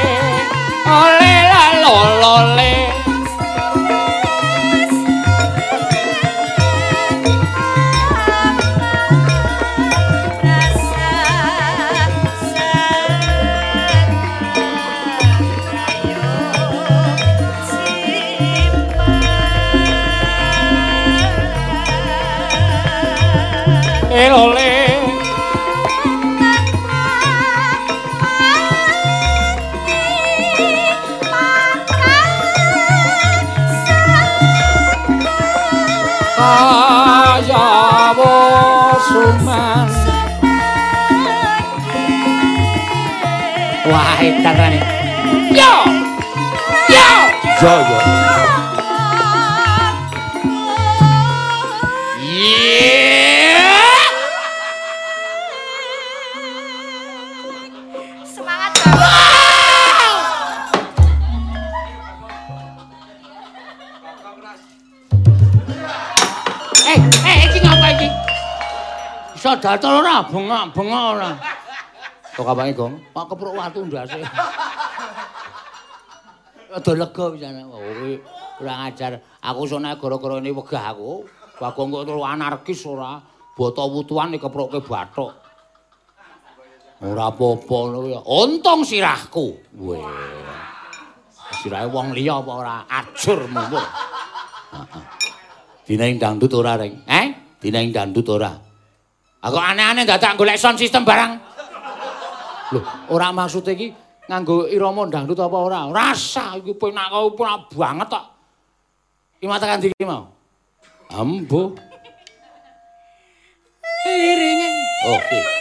ae tarane yo. Yo yo. Yo eh, eh, Dadal ora? Bengok-bengok ora. Kok kapake, Gong? Pak kepruk watu ndase. Ada lega pisane. Oh, kuwi kurang ajar. Aku sone gara-gara ini wegah aku. Bagong kok terus anarkis ora. Boto wutuan iki keprukke bathuk. Ora apa-apa ngono ya. Untung sirahku. Weh. Sirahe wong liya apa ora ajur mumpul. Heeh. Dinaing dangdut ora, Reng? Eh? Dinaing dangdut ora? Aku aneh-aneh dadak golek sound system barang. Loh, ora maksud iki nganggo irama dangdut apa ora? Rasa iki penak kau penak banget tok. Iki matakan iki mau. Ambo. Iringe. Oke. Aneng.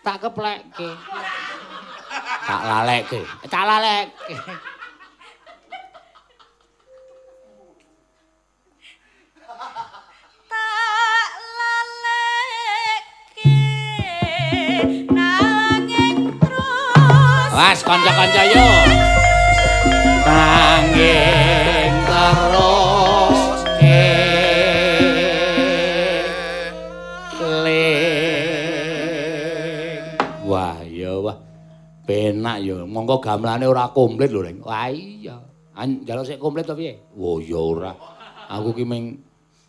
Tak keplekke. Tak lalekke. Tak lalekke. laleke Was kanca-kanca yo. Nanging terus Penak ya. Monggo gamelane ora komplit lho, Reng. Wah iya. An njaluk sik komplit to piye? Wo ya ora. Aku ki ming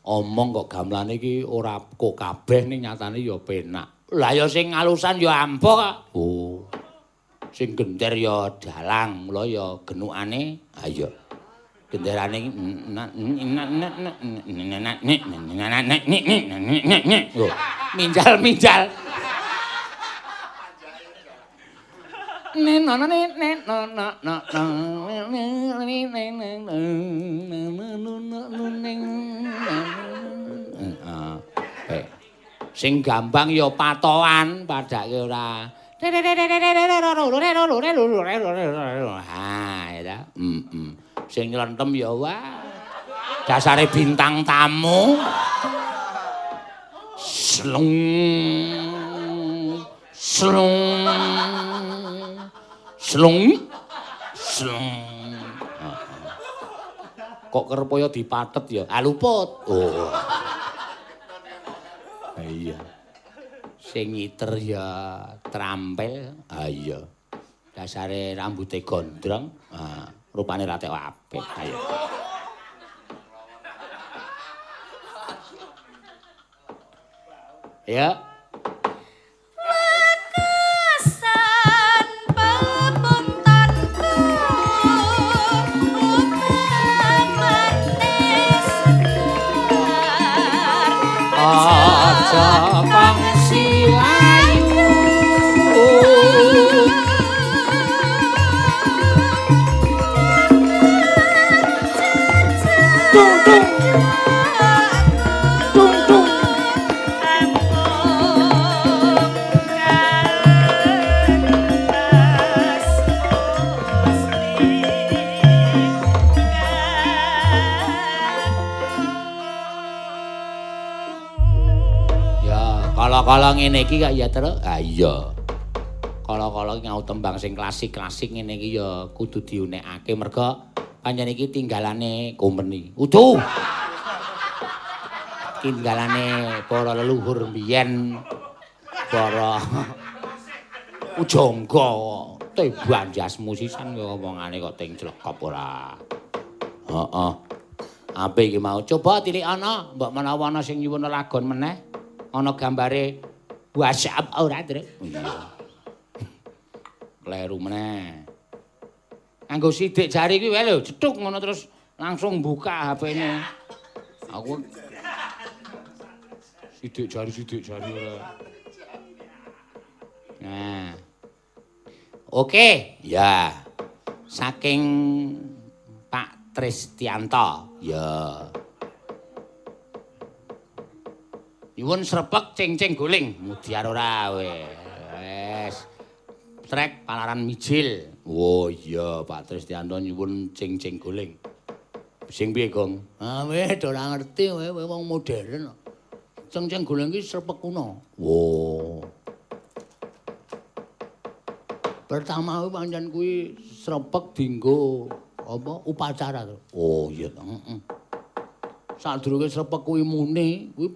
omong kok gamelane iki ora kok kabeh ning nyatane ya penak. Lah ya sing alusan ya ampuh kok. Oh. Sing genter ya dalang, mula ya genukane ayo. Genderane iki minjal minjal. Sing gampang ya patoan padake ora. Ha, ya. Heeh. Sing nylentem ya wah. Dasare bintang tamu. Slung. Slung. Slung. Slung. Kok kerepaya dipatet ya? Ah luput. Oh. Ah, Iya. Sing ngiter ya trampil. Ah iya. Dasare rambuté gondrong. Ah, rupane rate apik. Ayo. Ya. Ngene iki kok ya terus. Ah iya. Kala-kala ngau tembang sing klasik-klasik ngene iki ya kudu diunekake merga pancen iki tinggalane kompeni. Udu. Tinggalane para leluhur mbiyen para (laughs) ujangga teban jasmu sisan kok omongane kok ting clekop ora. Heeh. Apik iki mau. Coba tilik ana, mbok menawa ana sing nyuwun lagon meneh. Ana gambare WhatsApp ora, Trik? Iya. Kleru meneh. Anggo sidik jari kuwi lho, cetuk ngono terus langsung buka HP-ne. Aku sidik jari sidik jari ora. Nah. Oke, ya. Saking Pak Tristianto. Ya. Nyuwun srepek cing-cing guling, mudiar ora we. Wes. Trek palaran mijil. Oh iya, Pak Tristianto nyuwun cing-cing guling. Sing piye, Gong? Ah, weh, ora ngerti we, we wong modern. Cengceng goleng iki srepek kuno. Wo. Pertama kuwi pancen kuwi srepek dienggo apa upacara to. Oh iya, heeh. Sadurunge srepek kuwi muni, kuwi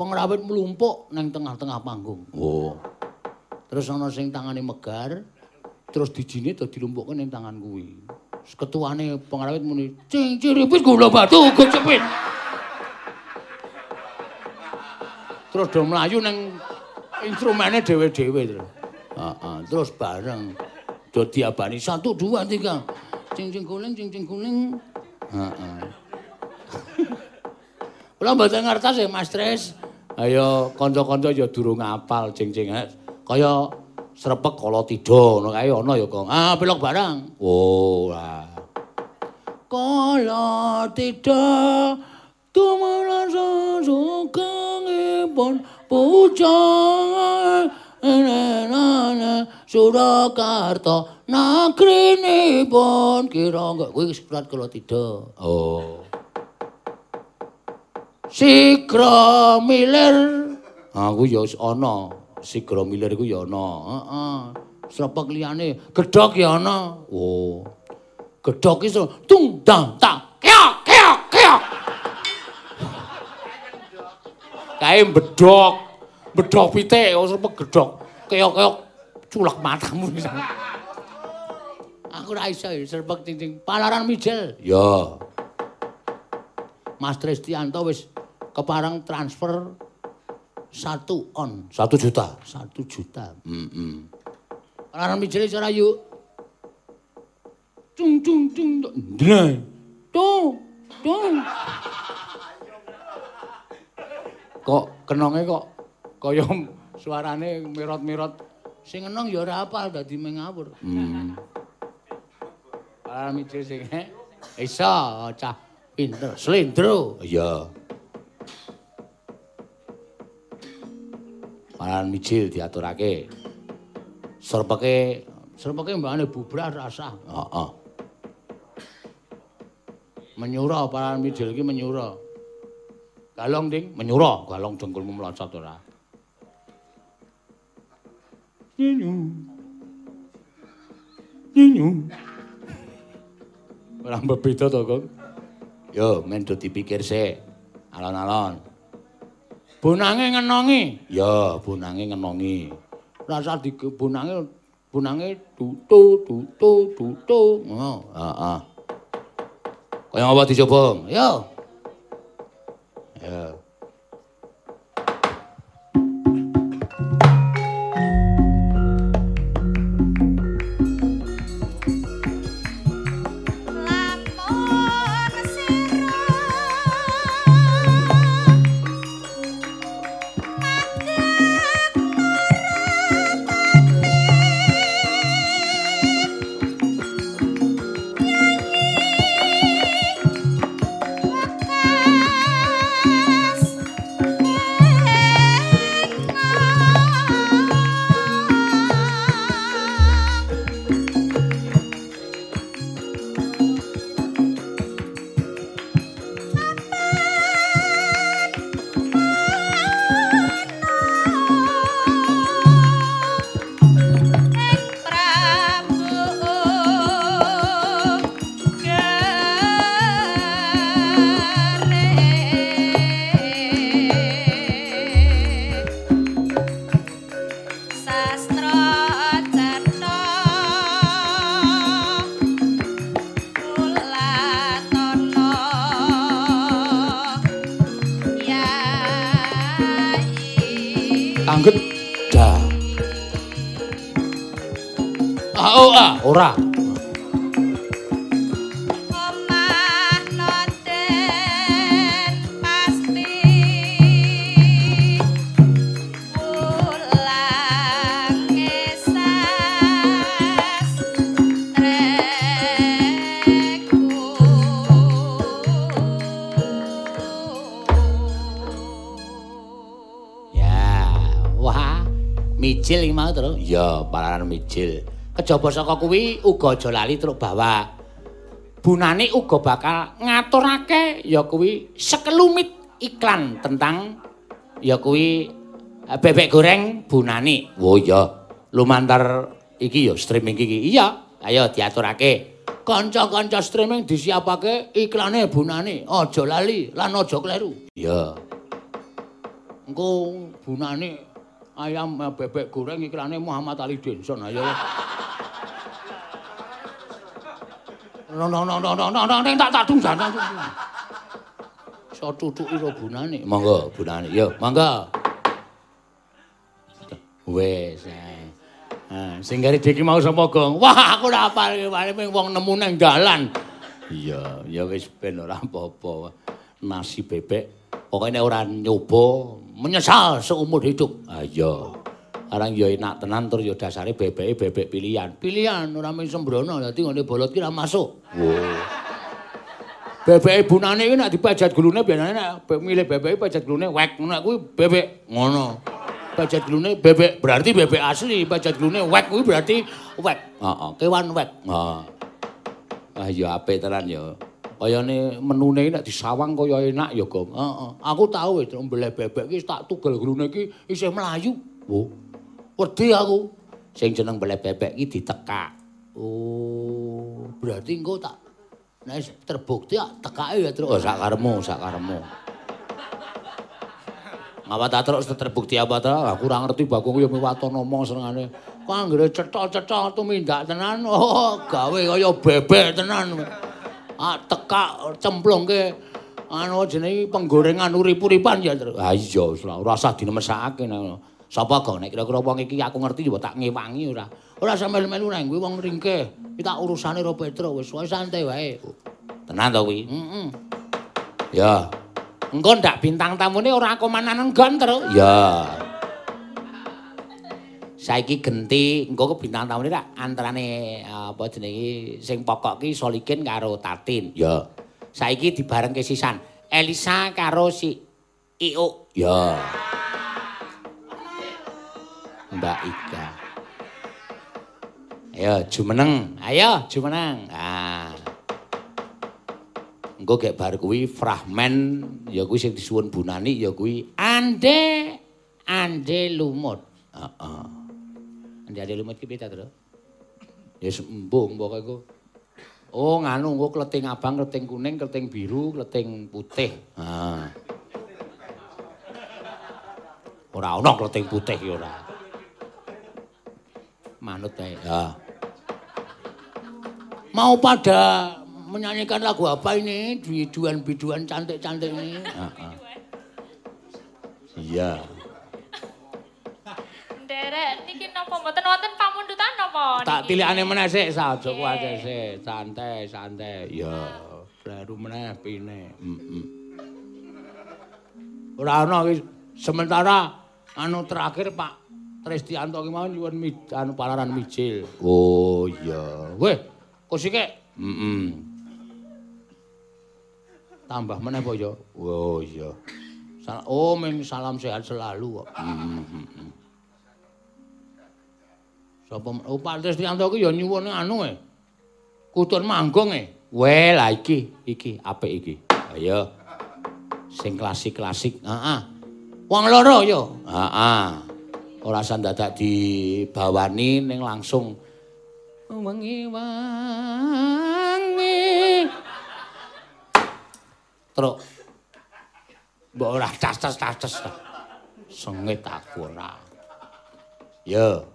pengrawit mlumpuk nang tengah-tengah panggung. Oh. Terus ana sing tangane megar, terus dijine dadi lumpukke ning tangan kuwi. Ketuane pengrawit muni, "Cing ciripit gula batu gocepit." Terus do mlayu ning instrumene dhewe-dhewe terus. Heeh, terus bareng do diabani 1 2 3. Cing cing guling cing cing guling. Heeh. Kula mboten ngertos ya Mas Tris. Ayo kanca-kanca ya durung apal cing-cing. Kaya srepek kala tida ngono kae ana ya, Kong. Ah, pelok barang. Oh, lah. Kala tida tumurun sukangipun pujang enenane Surakarta nagrinipun kira enggak kuwi surat kala tida. Oh. Sigra Milir. Ah ku ya ana. Sigra Milir iku ya ana. Heeh. Srepek liyane gedhok ya ana. Oh. Gedhok iso tung dang tak keok keok keok. Kae bedhok. Bedhok pitik srepek gedhok. Keok keok culak matamu pisan. Aku ora iso srepek cing-cing palaran mijil. Ya. Mas Tristianto wis keparang transfer satu on. Satu juta. Satu juta. Mm -mm. Orang mijil cara yuk. Cung cung cung. Drai. Tung. Tung. Kok kenonge kok kaya suarane mirot-mirot. Sing enong ya ora apal dadi mengawur. Hmm. Orang mijil sing eh, iso cah pinter, slendro. Iya. Paran mijil diaturake. Serpeke, serpeke mbakane bubrah rasa. Heeh. Menyura paran mijil iki menyura. Galong ding, menyura, galong dengkulmu melocot ora. Nyinyu. Nyinyu. Ora bebeda to, Kang. Yo, men do dipikir sik. Alon-alon. Bonange ngenongi. Ya, bonange ngenongi. Rasa di bonange tutu tutu tutu. Ngono, heeh. Kaya apa dicoba? Yo. Ya. Mijil. Kejaba saka kuwi uga aja lali truk bawa. Bunane uga bakal ngaturake ya kuwi sekelumit iklan tentang ya kuwi eh, bebek goreng Bunani. Oh iya. Lumantar iki ya streaming iki. Iya. Ayo diaturake. Kanca-kanca streaming disiapake iklane Bunani. Aja lali lan aja kleru. Iya. Engko Bunani ayam eh, bebek goreng iklane Muhammad Ali Denson. Ayo. No no no no no no no tak tak dung jana. So tutuki ro bunane. Monggo bunane. Yo, monggo. Wes. Ha, sing gari diki mau sapa, Gong? Wah, aku ora apal iki wong nemu nang dalan. Iya, ya wis ben ora apa-apa. Nasi bebek pokoke nek ora nyoba menyesal seumur hidup. Ah iya. Arang ya enak tenan tur ya dasare bebeke bebek pilihan. Pilihan ora mung sembrono dadi ngene bolot ki ora masuk. Wo. Bebeke bunane iki nek dipajat glune biasane nek milih bebeke pajat glune wek ngono kuwi bebek ngono. Pajat glune bebek berarti bebek asli, pajat glune wek kuwi berarti wek. Heeh, kewan wek. Heeh. Ah ya apik tenan ya. Kayane menune nek disawang kaya enak ya, Gong. Heeh. Aku tau wis mbeleh bebek iki tak tugel glune iki isih mlayu. Oh. Wedi aku. Sing jeneng mbeleh bebek iki ditekak. Oh, berarti engko tak nek terbukti tak tekake ya terus oh, sak karemu, sak karemu. Ngapa tak terus terbukti apa ta? Aku ora ngerti bakung ya miwaton ngomong senengane. Kok anggere cetha-cetha tumindak tenan. Oh, gawe kaya bebek tenan. Ah, tekak cemplungke anu jenenge penggorengan urip-uripan ya. Ha iya, ora usah dinemesake Sapa kok nek kira-kira wong iki aku ngerti yo tak ngewangi ora. Ora sampe melu nang kuwi wong ringkeh. Iki tak urusane ro Petro wis wae santai wae. Tenan to kuwi? Heeh. Ya. Engko ndak bintang tamune ora komanan nggon terus. Ya. Saiki genti engko bintang tamune tak antarane apa jenenge sing pokok ki Solikin karo Tatin. Ya. Saiki dibarengke sisan Elisa karo si Iuk. Ya. Mbak Ika. Ayo, jumeneng. Ayo, jumeneng. Ah. Engko gek bar kuwi fragmen ya kuwi sing disuwun Bunani ya kuwi ande ande lumut. Heeh. Ande ande lumut ki piye ta, Tru? Ya sembung pokoke ku. Oh, nganu engko kleting abang, kleting kuning, kleting biru, kleting putih. Ha. Ora ana kleting putih ya ora. manut ae. Ya. Mau pada menyanyikan lagu apa ini? Biduan-biduan cantik-cantik ini. Heeh. Iya. Derek niki napa mboten wonten pamundutan napa Tak tilikane meneh sik, saja kuwi sik. Santai, santai. Ya, baru meneh pine. Heeh. Ora ana sementara anu terakhir Pak Tristianto ki mau nyuwun anu palaran mijil. Oh iya. Weh, kusike. Heeh. Tambah meneh apa ya? Oh iya. Oh, ming salam sehat selalu kok. Heeh. Sapa oh Pak Tristianto ki ya nyuwun anu e. Kutun manggung e. Weh, lah iki, iki apik iki. Ayo. Sing klasik-klasik. Heeh. Wong loro yo. Heeh. ora san dadak dibawani ning langsung wengi wangi truk mbok ora cas-cas-cas sengit aku ora yo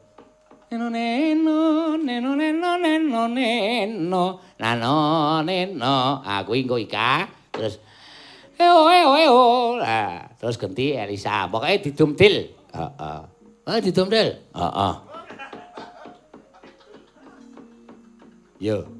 neno neno neno neno neno neno nano neno aku engko ika terus eo eo eo terus ganti Elisa pokoknya didumtil heeh uh. Ah, didomdel. Heeh. Yo.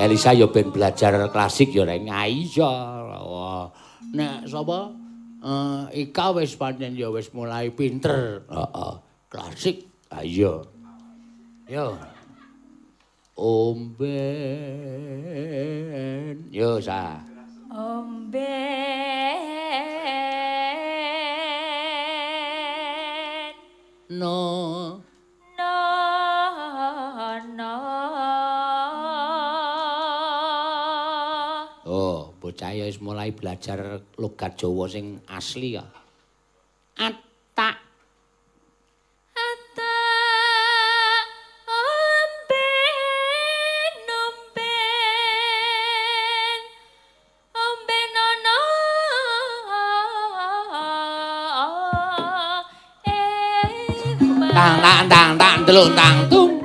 Elisa ya ben belajar klasik ya rek. Iya. Nek sapa? Eh, Ika wis pancen ya wis mulai pinter. Heeh. Klasik. Ayo. Yo. Omben. Yo sa. Omben no Oh, bocah ya wis mulai belajar logat Jawa sing asli ya. Atak Ata omben omben omben ono eh tang tang tang tang telung tang tung.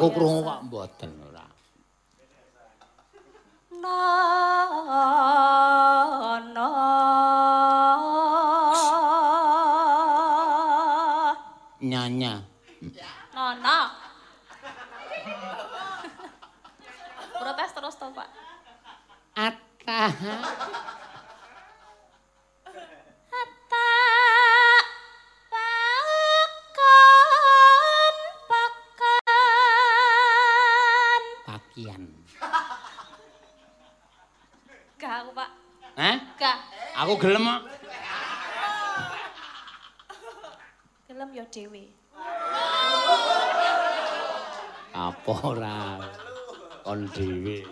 Aku krungu kok mboten ora. No no nyanya. No no. Protes terus toh, Pak. ata aku gelem kok Gelem yo dhewe. apa ora? Kon dhewe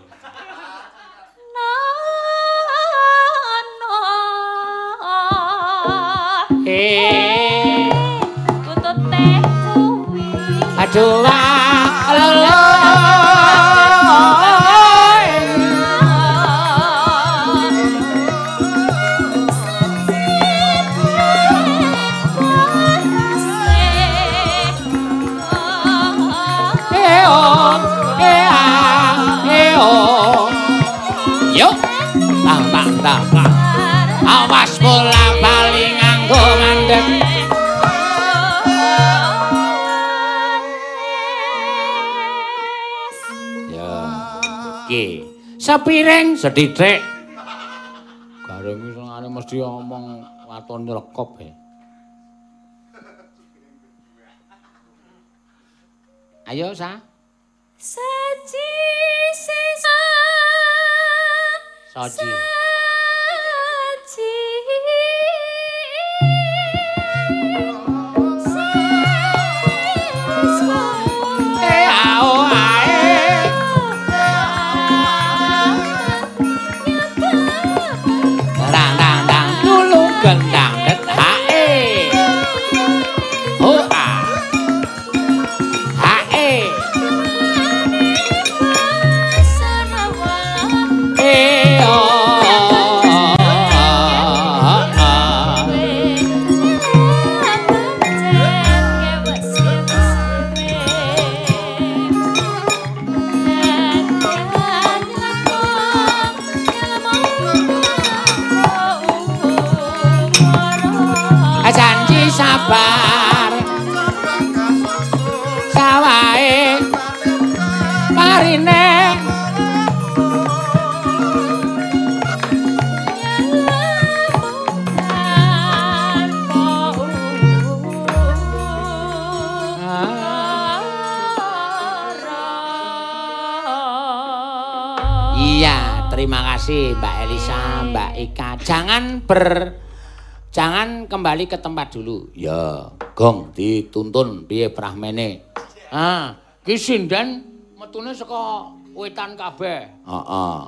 eh. Kutute kuwi. aduh wah sepiring sedidik. Gareng iki sengane mesti ngomong waton nyelekop ya. Ayo, Sa. Saji sisa Soji. Saji Iya, terima kasih Mbak Elisa, Mbak Ika. Jangan ber jangan kembali ke tempat dulu. Ya, Gong dituntun piye prahmene? Ah, ki sinden metune saka wetan kabeh. Heeh.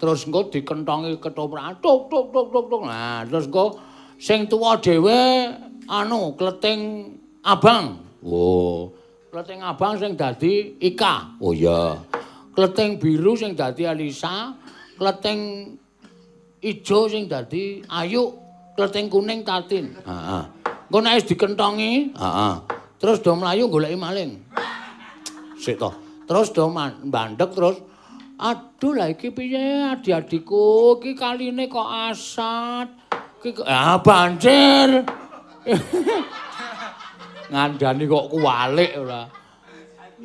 Terus engko dikentongi ketoprak tuk tuk tuk tuk tuk. Nah, terus engko sing tuwa dhewe anu kleting abang. Oh, kleting abang sing dadi Ika. Oh iya. Kleting biru sing dadi Alisa, kleting ijo sing dadi Ayu, kleting kuning Tatin. Heeh. Engko nek wis dikentongi, heeh. Terus do mlayu goleki maling. Sik to. Terus do mandek terus aduh lah iki piye adik-adikku iki kaline kok asat. Iki ah banjir. (laughs) Ngandani kok kualik ora.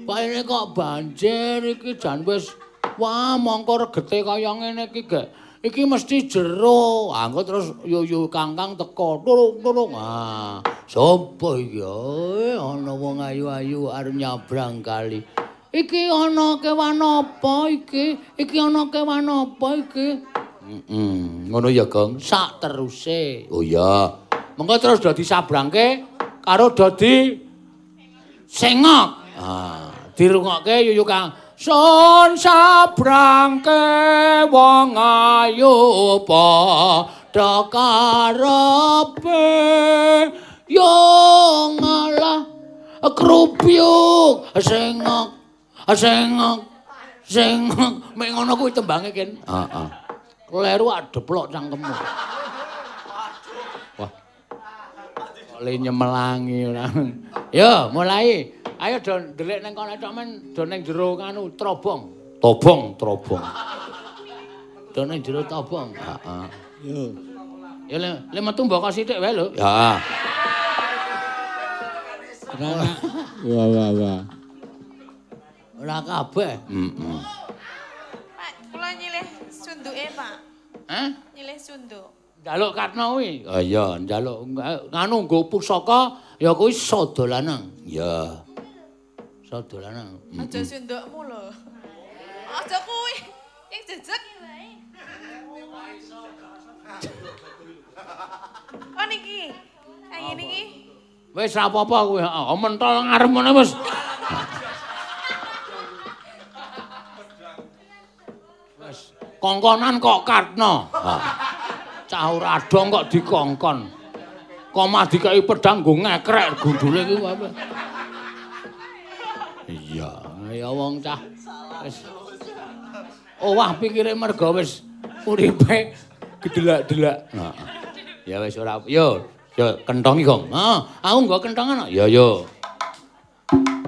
Paine kok banjir iki jan wis wah mongko regete kaya ngene iki gek. Iki mesti jero. Ah engko terus yuyu Kangkang teko turung-turung. Ah, sapa iki? Eh, ana wong ayu-ayu arep nyabrang kali. Iki ana kewan apa iki? Iki ana kewan apa iki? Heeh, ngono ya, Gong. Sak teruse. Oh iya. Mengko terus do disabrangke karo dadi sengok. Ah, dirungokke yuyu Kang. Sun sabrangke wong ayu padha karepe yo ngalah krupyuk sengok sengok sengok. Mek ngono kuwi tembange ken. Heeh. Kleru adeplok cangkemmu. Wah kok le nyemelangi ora. Yo mulai ayo do ndelik ning kono tok men do ning jero kanu trobong tobong trobong do ning jero tobong heeh Yo. ya le le metu mboko sithik wae lho ya Ora. Wah wah wah. ora kabeh heeh Pak, kula nyilih sunduke, Pak. Hah? Nyilih sunduk. Njaluk Karna kuwi. Oh iya, njaluk nganu nggo pusaka ya kuwi sadalanang. Iya. Sadalanang. Aja sundukmu lho. Aja kuwi. Yang jejeg. Oh niki. Kayak ngene iki. Wis ra apa-apa kuwi. Mentol ngarep ngene wis. Wis kongkonan kok. Ha. Cah ora adong kok dikongkon. Kok mah dikai pedang nggo ngekrek gundule kuwi apa? Iya, ya wong cah wis Oh wah pikire mergo wis uripe gedelak-delak. Heeh. Ya wis ora yo yo kentongi Gong. Heeh, aku nggo kentongan. Ya yo. Ayo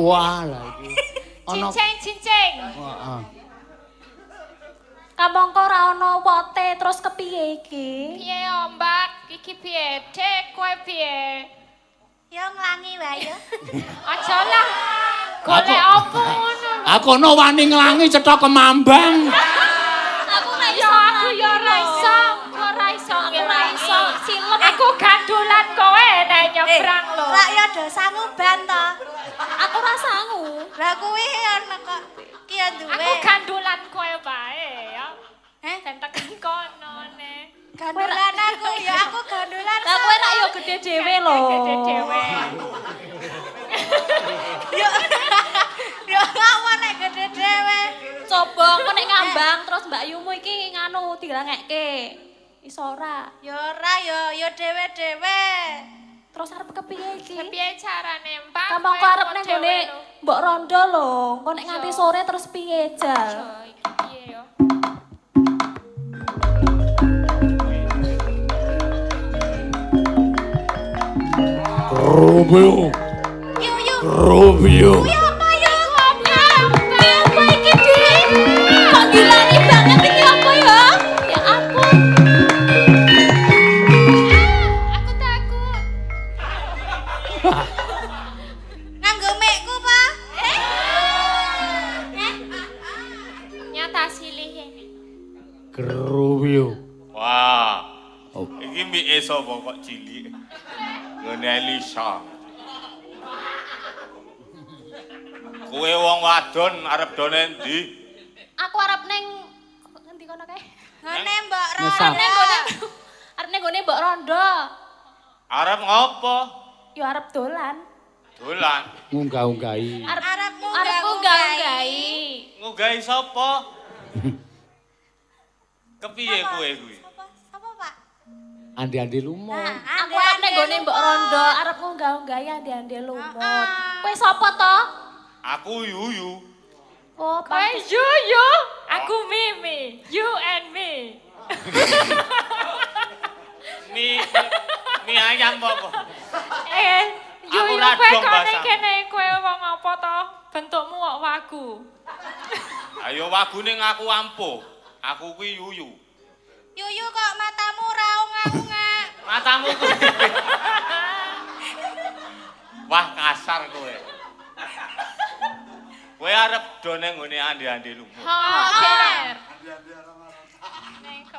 Wah lah (laughs) iki. Ana Cincing cincing. Heeh. Kamu kok ora ana wote terus kepiye iki? Piye ombak iki piye? Dek kowe piye? Ya nglangi wae ya. (laughs) Aja lah. Golek Aku- apa ngono? Aku ono wani nglangi cetha kemambang. (laughs) nek nyebrang lho. Lah ya dosamu ban to. Aku ora sangu. Lah kuwi ana kok ki ya duwe. Aku gandulan kowe bae ya. Eh, Dan tekan kono ne. gandulan aku ya aku gandulan. Lah kowe rak yo gede dhewe lho. Gede dhewe. Yo. Yo ngawon nek gede dhewe. Coba engko nek ngambang terus Mbak Yumu iki nganu dirangekke. Iso ora? Yo ora yo yo dhewe-dhewe. Terus arep kepiye iki? Piye carane mbak? Kampung kok arep nang gone mbok rondo lho. Engko nek nganti sore terus piye, Jal? Piye yo? Rubio. Yo. Rubio. Sapa kok cilik? Ngene Elisa. Kowe wong wadon arep do endi? Aku arep ning ngendi kono kae? Ngene Mbak Ngesap. Arep ning gone Mbok Rondo. Arep ngopo? Yo arep dolan. Dolan. Ngunggah-unggahi. Arep Arep ngunggah-unggahi. Nggahi sapa? (laughs) Kepiye kowe kuwi? Andi-andi lumut. Aku arep ning gone Mbok Rondo, arep ngunggah-unggahi ande-ande lumut. Kowe sapa to? Aku Yuyu. Oh, Kowe you, aku Mimi. You and me. (laughs) Mi mi ayam apa? Eh, ra kowe kene kene kowe wong apa to? Bentukmu kok wagu. Ayo wagune ngaku ampuh. Aku kuwi Yuyu. Yuyu kok matamu raung-raung. (laughs) Matamu kuwi. Wah kasar kowe. Kowe arep do nang ngene andi-andi lumut. Ha, bener.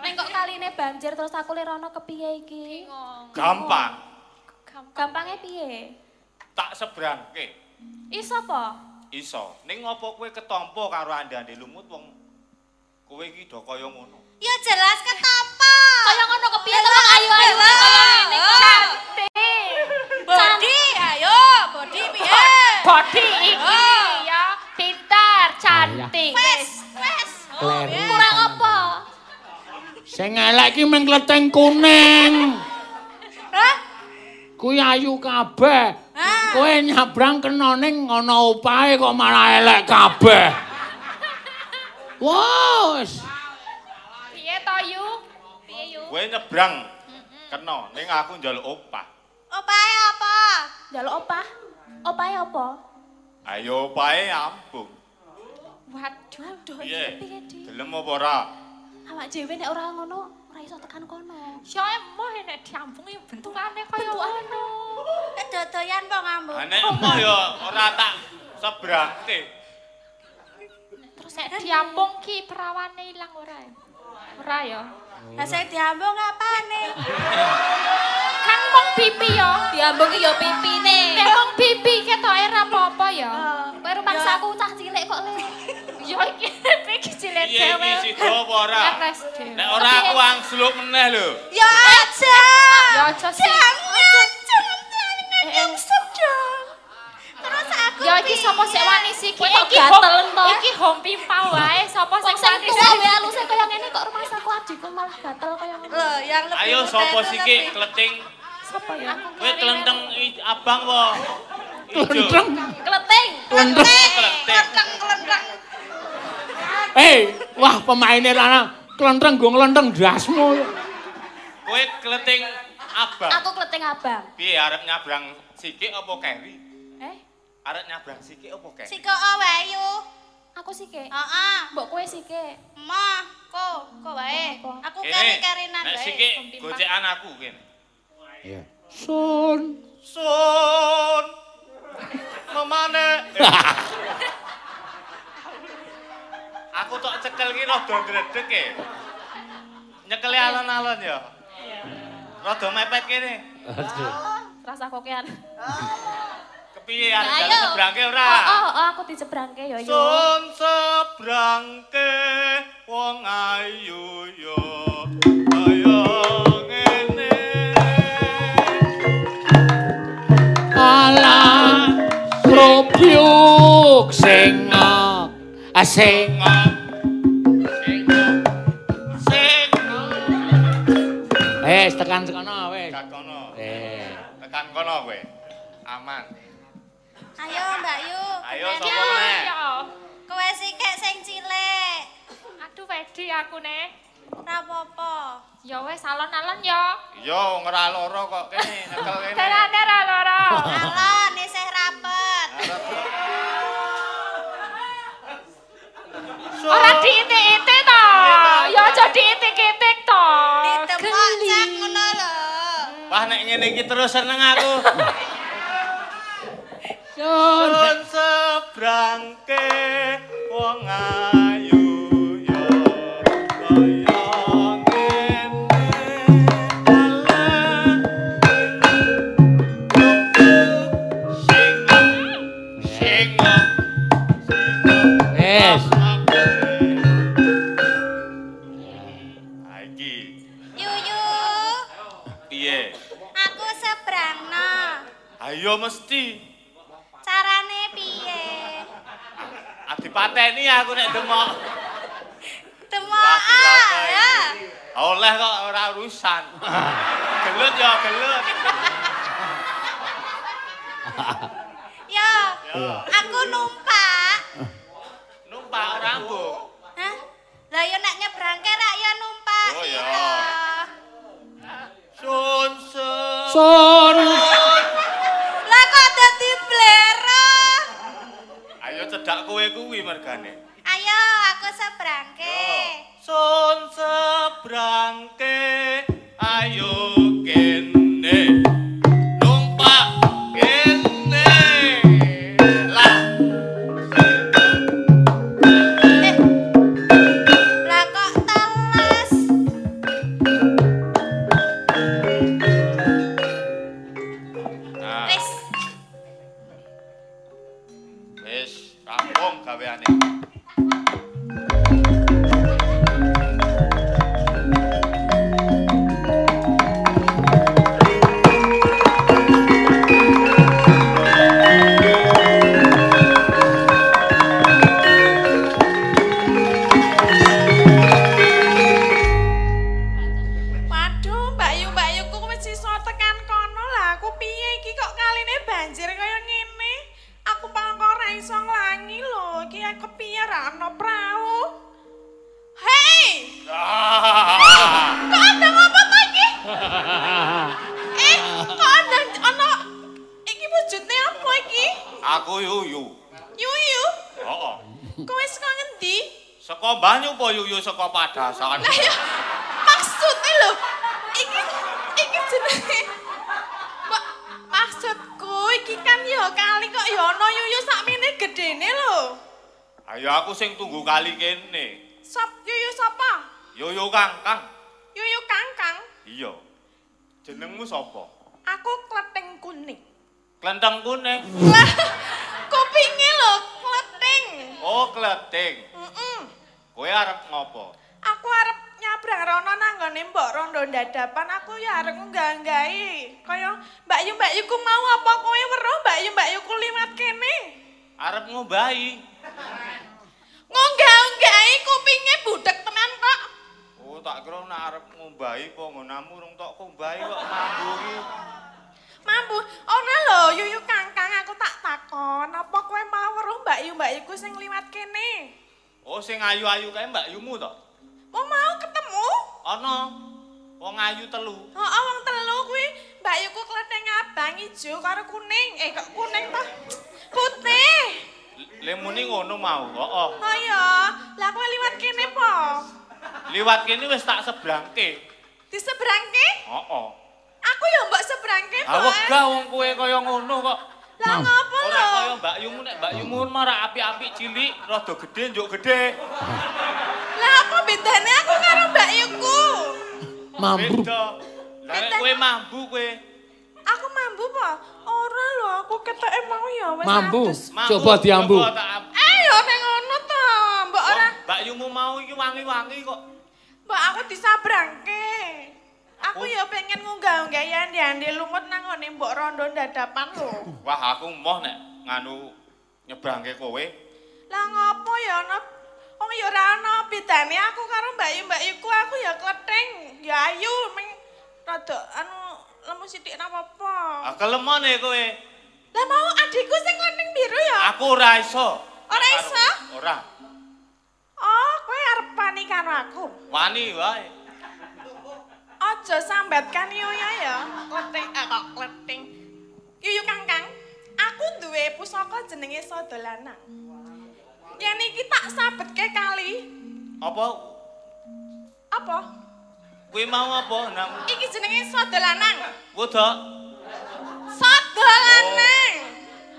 Ning kok kaline banjir terus aku lirono kepiye iki? Gampang. Gampange piye? Tak sebrangke. Iso apa? Iso. Ning ngopo kowe ketompo karo andi-andi lumut wong kowe iki do kaya ngono. Ya jelas ketompo. Kaya ngono kepiye to Wong ayu-ayu kaya ngene kok. Cantik. Body, ayo, body piye? Body iki Oh. ya pintar, cantik. Wes, wes. Kler. Kurang apa? Sing elek ki mung kleteng kuning. Hah? Kuwi ayu kabeh. Ah. Kowe nyabrang kena ning ana opahe kok malah elek kabeh. (laughs) Wes. Kowe nyebrang kena ning aku njaluk opah. Opahe apa? Njaluk opah? Opahe apa? Ayo opahe ambung. Waduh. Aduh, Piye? Gelem apa ora? Awak dhewe nek ora ngono, ora iso tekan kono. Ya emoh nek diambungi bentukane kaya ngono. Eh dodoyan po ngambung. Nek emoh ya ora tak sebrangke. Terus nek diambung ki perawane ilang ora ya? Ora ya. Lah sing diambung apane? Kan mung pipi ya. Diambung ya pipine. Nek mung pipi ketoke ora apa-apa ya. Kowe rumangsaku cah cilik kok le. (laughs) Ya iki iki cilik dhewe. iki sida apa ora? Nek ora aku angsluk meneh lho. Ya aja. Ya aja sih. Jangan, jangan nyungsep iki sapa sik wani sih iki? Kowe kok Iki gatel, hom- toh? Iki hom pimpau wae sapa Wong sing sing wani tuwa sih? wae aluse kaya ngene kok rumangsaku adikku malah gatel kaya ngono. Loh, yang lebih Ayo muda sapa itu siki lebih- kleting? Sapa ya? Kowe klenteng i- abang apa? Ijo. Klenteng. Kleting. Klenteng. Klenteng. Kelenteng, kelenteng. Eh, wah pemaine rana klenteng go nglenteng dasmu. Kowe kleting abang. Aku kleting abang. Piye arep nyabrang sikik apa keri? Arep nyabrang sikik apa keri? Siko wayu. aku sike. Heeh. Mbok kowe sike. Mah, ko, ko wae. Aku kari-karinan Nek wae. sikik gocekan aku kene. Iya. Sun. Sun. Memane? (laughs) Aku tok cekel ki rada ndredeg e. Nyekeli alon-alon ya. Rada mepet kene. Aduh. Rasa kokean. Kepiye arep jalan Ayo. sebrangke Oh, ora? oh, oh, aku dicebrangke yo yo. Sun sebrangke wong ayu yo kaya ngene. Ala probyuk sing asing Sing sing eh tekan sekono wis. Tekan kono. Eh. Tekan kono kowe. Ayo Mbak Yu. Ayo sapa meneh? Ya. Kowe sikik sing cilik. Aduh wedi aku nih. Ora apa-apa. Ya wes alon-alon ya. Yo ngera loro kok kene nyekel kene. Terane ra loro. Alon isih rapet. Ora diitik-itik to. Ya aja diitik-itik to. Ditembok cak ngono lho. Wah nek ngene iki terus seneng aku. Sun. Sebrangke wong ayu yo koyong kene dalan sing sing sing wes iki yuyu piye? Aku seprangno ayo mesti. Adipateni aku nek demok. Demok ah, ya. Oleh kok ora urusan. (laughs) Gelut ya gelut. Yo, aku numpak. Numpak ora mbok. Hah? Lah yo nek nyebrangke rak yo numpak. Oh, ya. Iya. Sun se. Sun. Lah kok dadi blero? Cedak kowe kuwi mergane. Ayo aku sebrangke. Sun sebrangke ayo kene. Banyu apa yuyu saka padasan? Lah ya maksudnya lho, iki iki jenenge Mbak, maksudku iki kan ya kali kok ya ana yuyu sakmene gedene lho. Ayo aku sing tunggu kali kene. Sop yuyu sapa? Yuyu Kangkang. Yuyu Kangkang. Iya. Jenengmu sapa? Aku kleting kuning. Klenteng kuning. Lah, (laughs) kupinge lho kleting. Oh, kleting. Heeh. Kowe arep ngopo? Aku arep nyabrang rono nang nggone Mbok Rondo dadapan aku ya arep ngganggahi. Kaya Mbak Yu Mbak Yu ku mau apa kowe weruh Mbak Yu Mbak Yu ku liwat kene? Arep ngombahi. Ngonggah-onggahi kupinge budek tenan kok. Oh, tak kira nek arep ngombahi apa ngonamu rung tok ngombahi kok mambu iki. Mampu, ana lho Yuyu Kangkang aku tak takon, apa kowe mau weruh Mbak Yu Mbak Yu ku sing liwat kene? Oh, sing ayu-ayu kae Mbak Yumu to? Mau mau ketemu? Ana wong ayu telu. Heeh, wong telu kuwi Mbak Yu ku klething abang ijo karo kuning. Eh kok kuning toh? Putih. Le muni ngono mau. Heeh. Oh iya, lah kowe liwat kene po? Liwat kene wis tak sebrangke. Disebrangke? Heeh. Aku ya mbok sebrangke po. Ha wegah wong kowe kaya ngono kok. Lah ngopo Ora lho? kaya Mbak Yumu nek Mbak Yumu marak apik-apik cilik, rada gedhe njuk gedhe. Lah apa bedane aku karo Mbak Yuku? Beda. Lah nek kowe mambu kowe. Aku mambu po? Ora lho, aku ketoke mau ya wis Mambu. mambu, Coba diambu. am- Eh ning ngono to, mbok ora Mbak Yumu mau iki wangi-wangi kok. mbok aku disabrangke. Aku ya pengen ngunggah-unggah yandi-yandi lumut nang ngene mbok rondo dadapan lho. Wah, aku moh nek nganu nyebrangke kowe. Lah ngopo ya ana Wong ya ora ana bedane aku karo Mbak Yu Mbak aku ya kleting, ya ayu ming rada anu lemu sithik napa apa. Ah kelemone kowe. Lah mau adikku sing kleting biru ya? Aku ora iso. Ora iso? Ora. Oh, kowe arep pani karo aku. Wani wae. Aja sambatkan Yuya ya. Kleting eh kok kleting. Yuyu Kangkang, aku duwe pusaka jenenge Sodolanang. Yen iki tak sabetke kali. Apa? Apa? Kowe mau apa? Nang Iki jenenge Sodolanang. wedok. Sodolanang.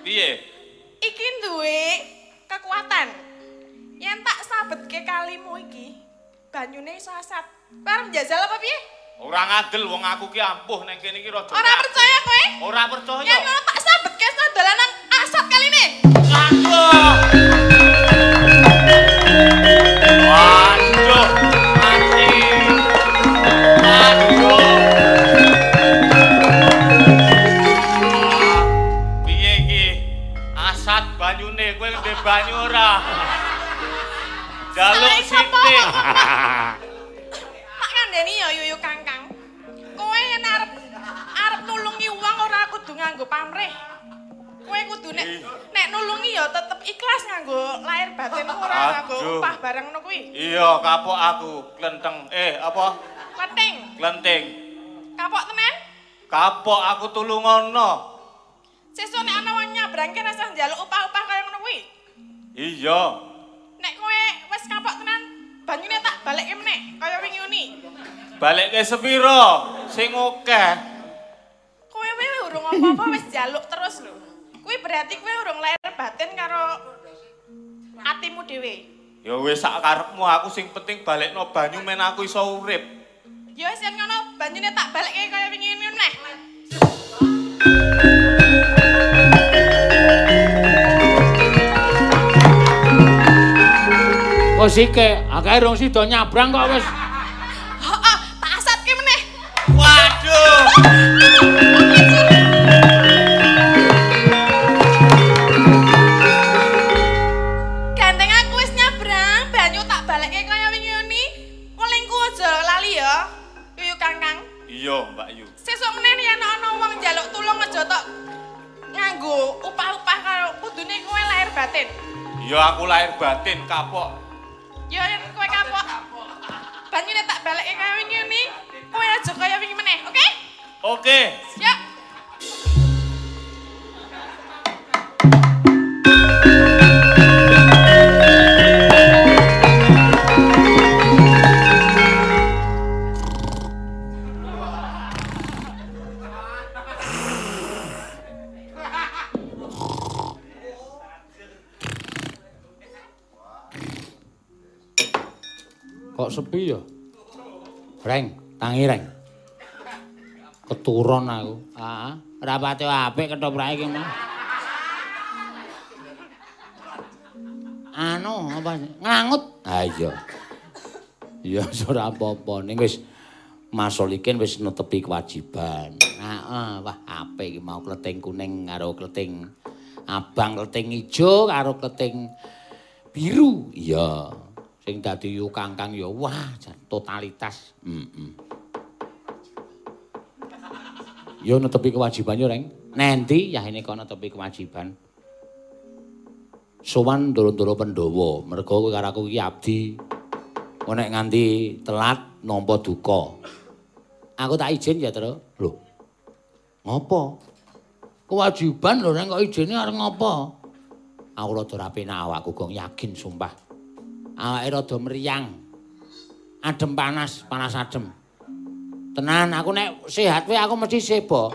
Piye? Iki duwe kekuatan. Yen tak sabetke kalimu iki, banyune iso asat. Bareng jajal apa piye? Ora ngandel wong aku ki ampuh ning kene iki raja. Ora percaya kowe? Ora percaya. Yen ngono tak sambet kes to dolanan asat banyune, kowe Langsung. banyu ora jaluk sithik (laughs) kudu nganggo pamrih. Kowe kudu nek nek nulungi ya tetep ikhlas nganggo lahir batin ora nganggo upah bareng ngono kuwi. Iya, kapok aku klenteng. Eh, apa? Penting. Klenting. Kapok tenan? Kapok aku tulungono. Sesuk nek ana wong nyabrangke rasa njaluk upah-upah kaya ngono kuwi. Iya. Nek kowe wis kapok tenan, banyune tak balekke meneh kaya wingi uni. Balik ke sepiro? Sing akeh. Apa-apa wis njaluk terus lho. Kuwi berarti kowe urung lahir batin karo atimu dhewe. Ya wis sak karepmu aku sing penting balekno banyu men aku iso urip. Ya wis yen ngono banyune tak balekke kaya wingi meneh. Kok sike, akeh rong sida nyabrang kok wis. Heeh, tak asatke meneh. Waduh. Batin. Iya aku lahir batin kapok. Ya yen kowe kapok. Banyune tak balekke kaya wingi uni, kowe aja kaya wingi meneh, oke? Oke. Siap. Sepi? Reng, tangi reng. Keturun aku. Heeh, rapate apik ketoprake iki mah. Anu, apa? Ngangut. Ha iya. Ya ora apa-apa, ning wis masolikin wis netepi kewajiban. Heeh, wah apik iki mau kleting kuning karo kleting abang, kleting ijo karo kleting biru. Iya. Sing dadi yu kangkang ya wah totalitas. Heeh. Yo netepi kewajiban yo, Reng. Nanti ya ini kono netepi kewajiban. Sowan ndoro-ndoro Pandhawa, merga kowe karo aku iki abdi. Kok nek nganti telat nampa duka. Aku tak izin ya, Tru. Lho. Ngopo? Kewajiban lho Reng kok izine arep ngopo? Aku rada rapi awakku gong yakin sumpah. Awake rada meriang. Adem panas, panas adem. Tenan, aku nek sehat wae aku mesti sebo.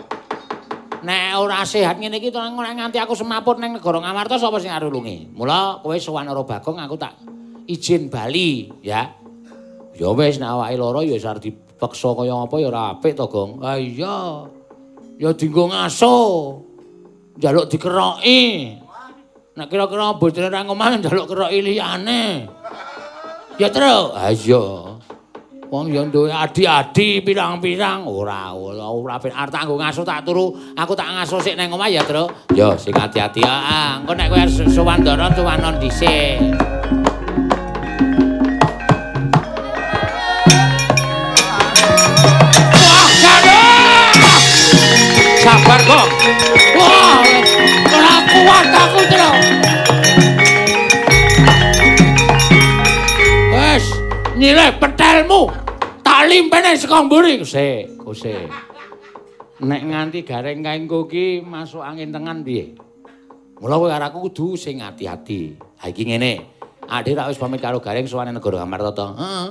Nek ora sehat ngene iki tenan nganti aku semaput ning negara Ngamarta sapa sing arulungi? Mula kowe sowan karo Bagong aku tak izin bali, ya. Ya wis nek awake lara ya wis arep dipeksa kaya apa ya ora apik to, Gong. Ha iya. Ya dienggo ngaso. Njaluk dikeroki. Nek kira-kira bojone ra ngomah njaluk keroki liyane. Ya, Tru. Ha iya. Wong ya duwe adi-adi pirang-pirang ora ora ora ben arep tak nggo ngaso tak turu aku tak ngaso sik nang omah ya, Tru. Ya sing ati-ati ah. Engko nek kowe sowan ndara tuwanon dhisik. Aku, Tru. Wes, nyileh petelmu. Tak limpene saka mburi. Sik, sik. Nek nganti gareng kaengku ki masuk angin tengan piye? Mula kowe karo aku kudu sing ati-ati. Ha iki ngene. Adik rak wis pamit karo gareng sowane negara Amarta to. Heeh.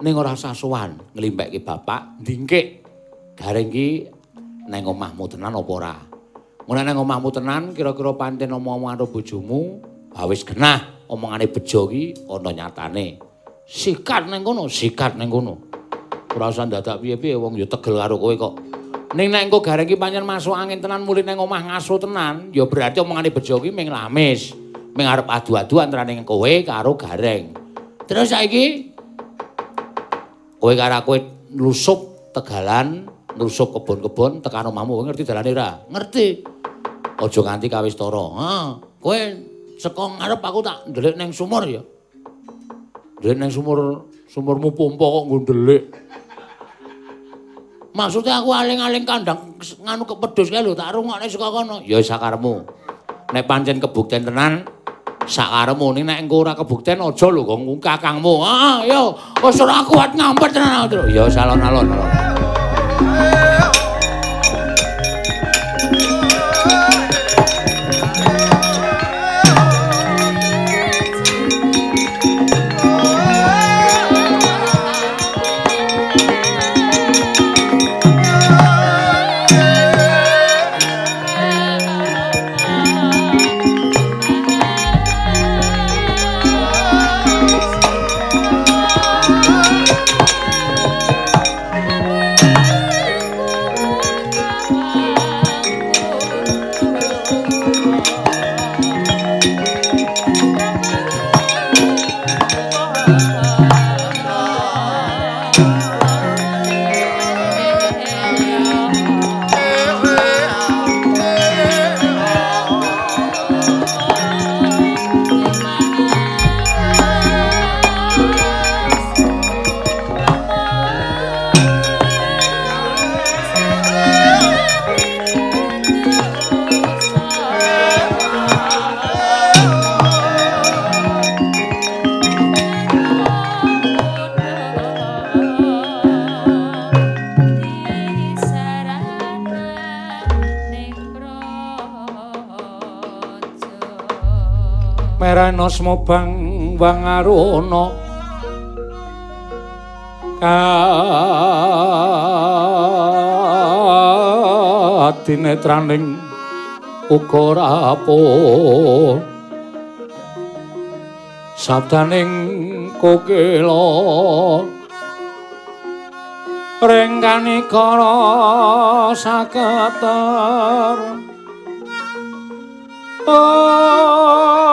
Ning ora usah sowan nglimpekke bapak ndingkik. Gareng ki nang omahmu tenan apa ora? Mun nang omahmu tenan kira-kira pancen omong-omong bojomu, ha wis genah omongane bejo ki ana nyatane. Sikat nang kono, sikat nang kono. Usah dadak piye-piye wong ya tegel karo kowe kok. Ning nek engko gareng ki pancen masuk angin tenan mulih nang omah ngaso tenan, ya berarti omongane bejo ki ming lamis. Ming arep adu-adu antarane kowe karo gareng. Terus saiki kowe karo kowe nlusup tegalan, nlusup kebon-kebon tekan omahmu, ngerti dalane ora? Ngerti. Aja nganti kawis tara. Ha, kowe saka ngarep aku tak ndelik ning sumur ya. Ndelik ning sumur sumurmu pompa kok nggo ndelik. Maksudnya aku aling-aling kandang nganu kepedhus kae lho tak rungokne saka kono. Ya sakaremu. Nek pancen kebukten tenan sakaremu ning nek engko ora kebukten aja lho kakangmu. Ah, yo wis ora kuat ngampet tenan. Ya salon-alon. Merana smobang wangaruna katinetraning uga rapuh sabdaning kokela rengkani kara saketer. Om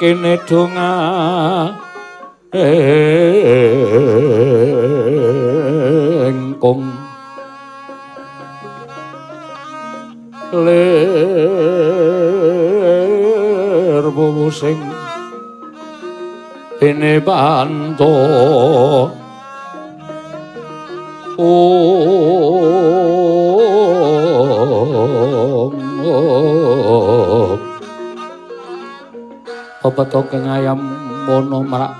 kene donga. Engkong ler bubusing ini banto Om Om Pepetoking ayam mono marak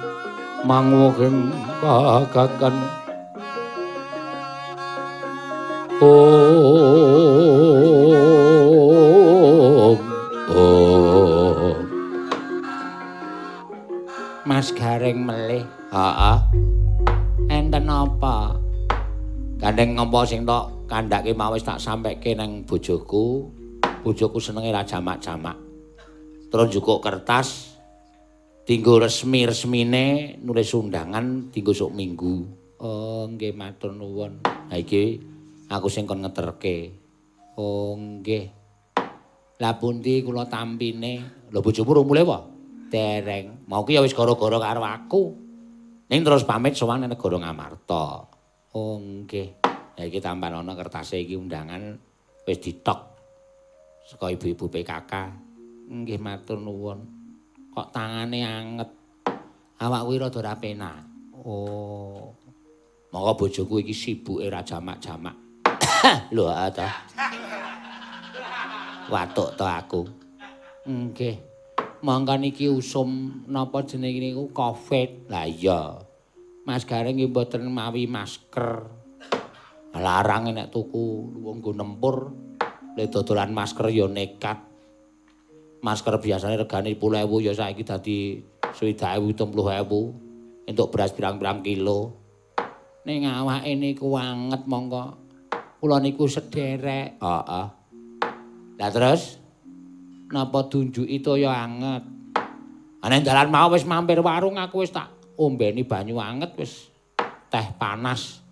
manguking bagagan Om Om Mas Gareng melih. Heeh. Enten apa? Gandeng ngopo sing tok kandhake mau wis tak sampeke nang bojoku. Bojoku senenge ra jamak-jamak. Terus njukuk kertas dinggo resmi-resmine nulis undangan dinggo sok minggu. Oh, nggih matur nuwun. Ha iki aku sing kon ngeterke. Oh, nggih. Lah pundi kula tampine? Lho bojomu rung mulih apa? Dereng. Mau ki ya wis gara-gara karo aku. Ning terus pamit sowan nang negara Ngamarta. Oh, nggih. Ya iki tampan ana kertase iki undangan wis ditok saka ibu-ibu PKK. Nggih matur nuwun. Kok tangane anget. Awak kuwi rada ora penak. Oh. Maka bojoku iki sibuke ra jamak-jamak. (coughs) Lho ta. Watuk to aku. Nggih. Mangka niki usum napa jenenge niku Covid. Lah iya. Mas Gareng nggih mboten mawi masker. Larang nek tuku wong nggo nempur. Lek dodolan masker ya nekat. Masker biasane regane 10.000 ya saiki dadi 20.000 30.000. Entuk beras pirang-pirang kilo. Ning awake niku anget mongko. Kula niku sederek. Heeh. Lah terus napa dunjuki toya anget. Ana dalan mau wis mampir warung aku wis tak ombeni banyu anget wis teh panas.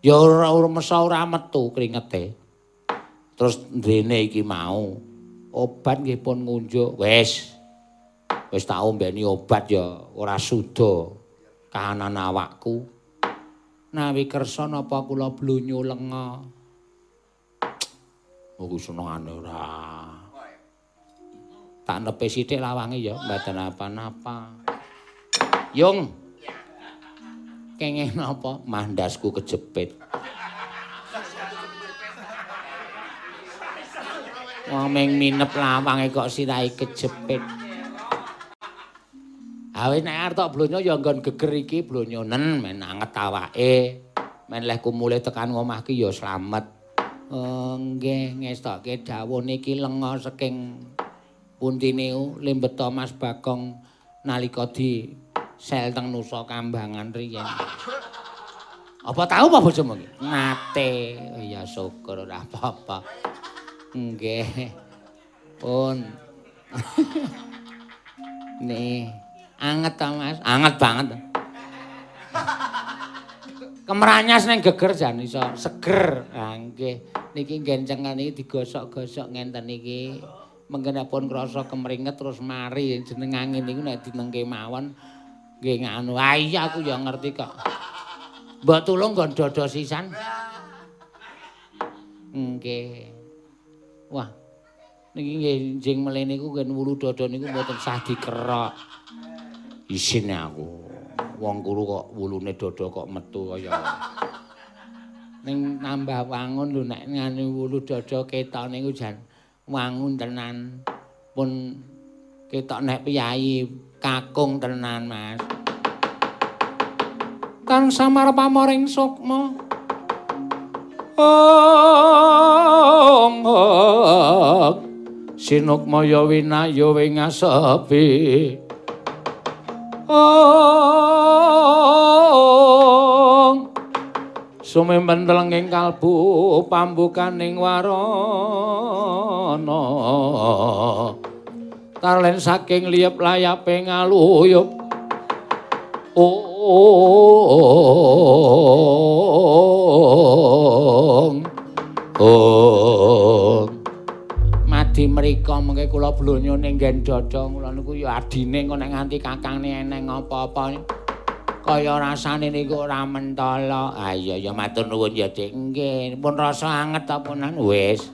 Ya ora mesa ora metu kringete. Terus ndrene iki mau obat nggih pun ngunjuk. Wis. Wis tak ombeni obat ya ora suda kahanan awakku. Nawi kersa napa kula blunyu lenga. Aku senengane ora. tak nepe sithik lawange ya, mboten apa-napa. Yung. Kenging napa? Mandasku kejepit. Wong ming minep lawange kok sirahe kejepit. Awis nek arep tok blonyo ya nggon geger iki blonyonen men anget awake. Men leh kumule tekan omah ki ya slamet. Oh, nggih ngestokke dawuh niki lenga saking puntine limbeto Mas Bagong nalika di sel teng Nusa Kambangan riyen. Apa tahu apa bojomu iki? Nate. Oh, ya syukur ora apa-apa. Nggih. Pun. (laughs) Nih, anget ta Mas? Anget banget. Kemranyas ning geger jan iso seger. Ha nggih. Niki gencengan iki digosok-gosok ngenten iki. Mengkenipun krasa kemringet terus mari jeneng angin niku nek dinengke mawon nggih nganu. Ah iya aku ya ngerti kok. Mbok tulung nggon dodo sisan. Nggih. Wah. Niki nggih jeng mlene niku nggen wulu dodo niku mboten sah dikerok. Isin aku. Wong kuru kok wulune dodo kok metu kaya. Ning nambah wangun lho nek ngene wulu dodo ketok niku jan wangun tenan. Pun ketok nek piyai kakung tenan, Mas. Kang samar pamoring sukma. Ong Sinukmaya winaya wingasepi Ong. Sumemben telenging kalbu pambukaning warana. Tarlen saking liyep layape ngaluyup Ong Ong Madi mriko mengke kula blonyo ning nggen dada kula niku ya adine kok nek nganti kakangne eneng apa-apa kaya rasane niku ora mentala. Iya ya matur nuwun ya Dik. Nggih, pun rasa anget apunan wis.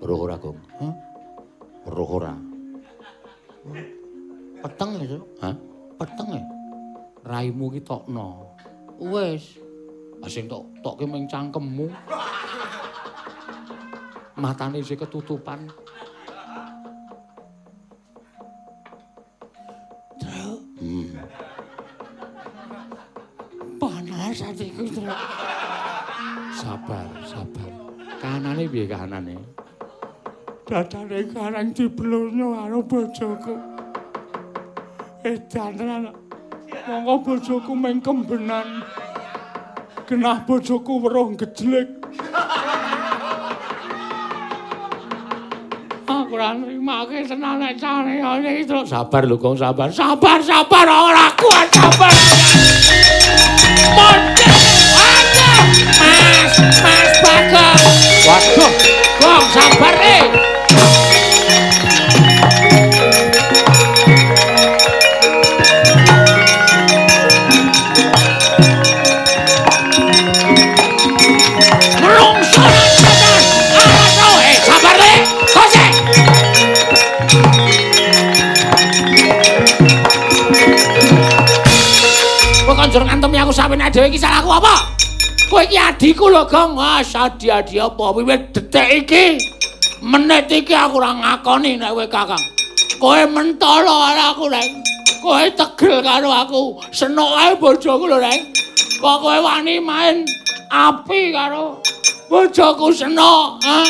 Roh ora, Gong. Hah? Roh ora. Peteng ya, Hah? Peteng ya? Raimu ki tokno. Wis. Asing tok tokke ming cangkemmu. Matane isih ketutupan. Hmm. Panas atiku, Tru. Sabar, sabar. Kanane piye kanane? Dadane karang diblonyo karo bojoku. Edan tenan. Monggo bojoku meng kembenan. Genah bojoku weruh gejlek. Aku ora nrimake tenan nek cane iki. Sabar lho, Kong, sabar. Sabar, sabar ora kuat sabar. Aja! Mas, Mas Bagong. Waduh, Kong, sabar eh. Aku sampeyan dhewe iki salahku apa? Kowe iki adikku lho, Gong. Ah, sadi-adi apa wiwit detik iki. Menit iki aku ora ngakoni nek kowe Kakang. Kowe mentolo karo aku, Reng. Kowe tegel karo aku. Senok ae bojoku lho, Reng. Kok kowe wani main api karo bojoku senok, ha?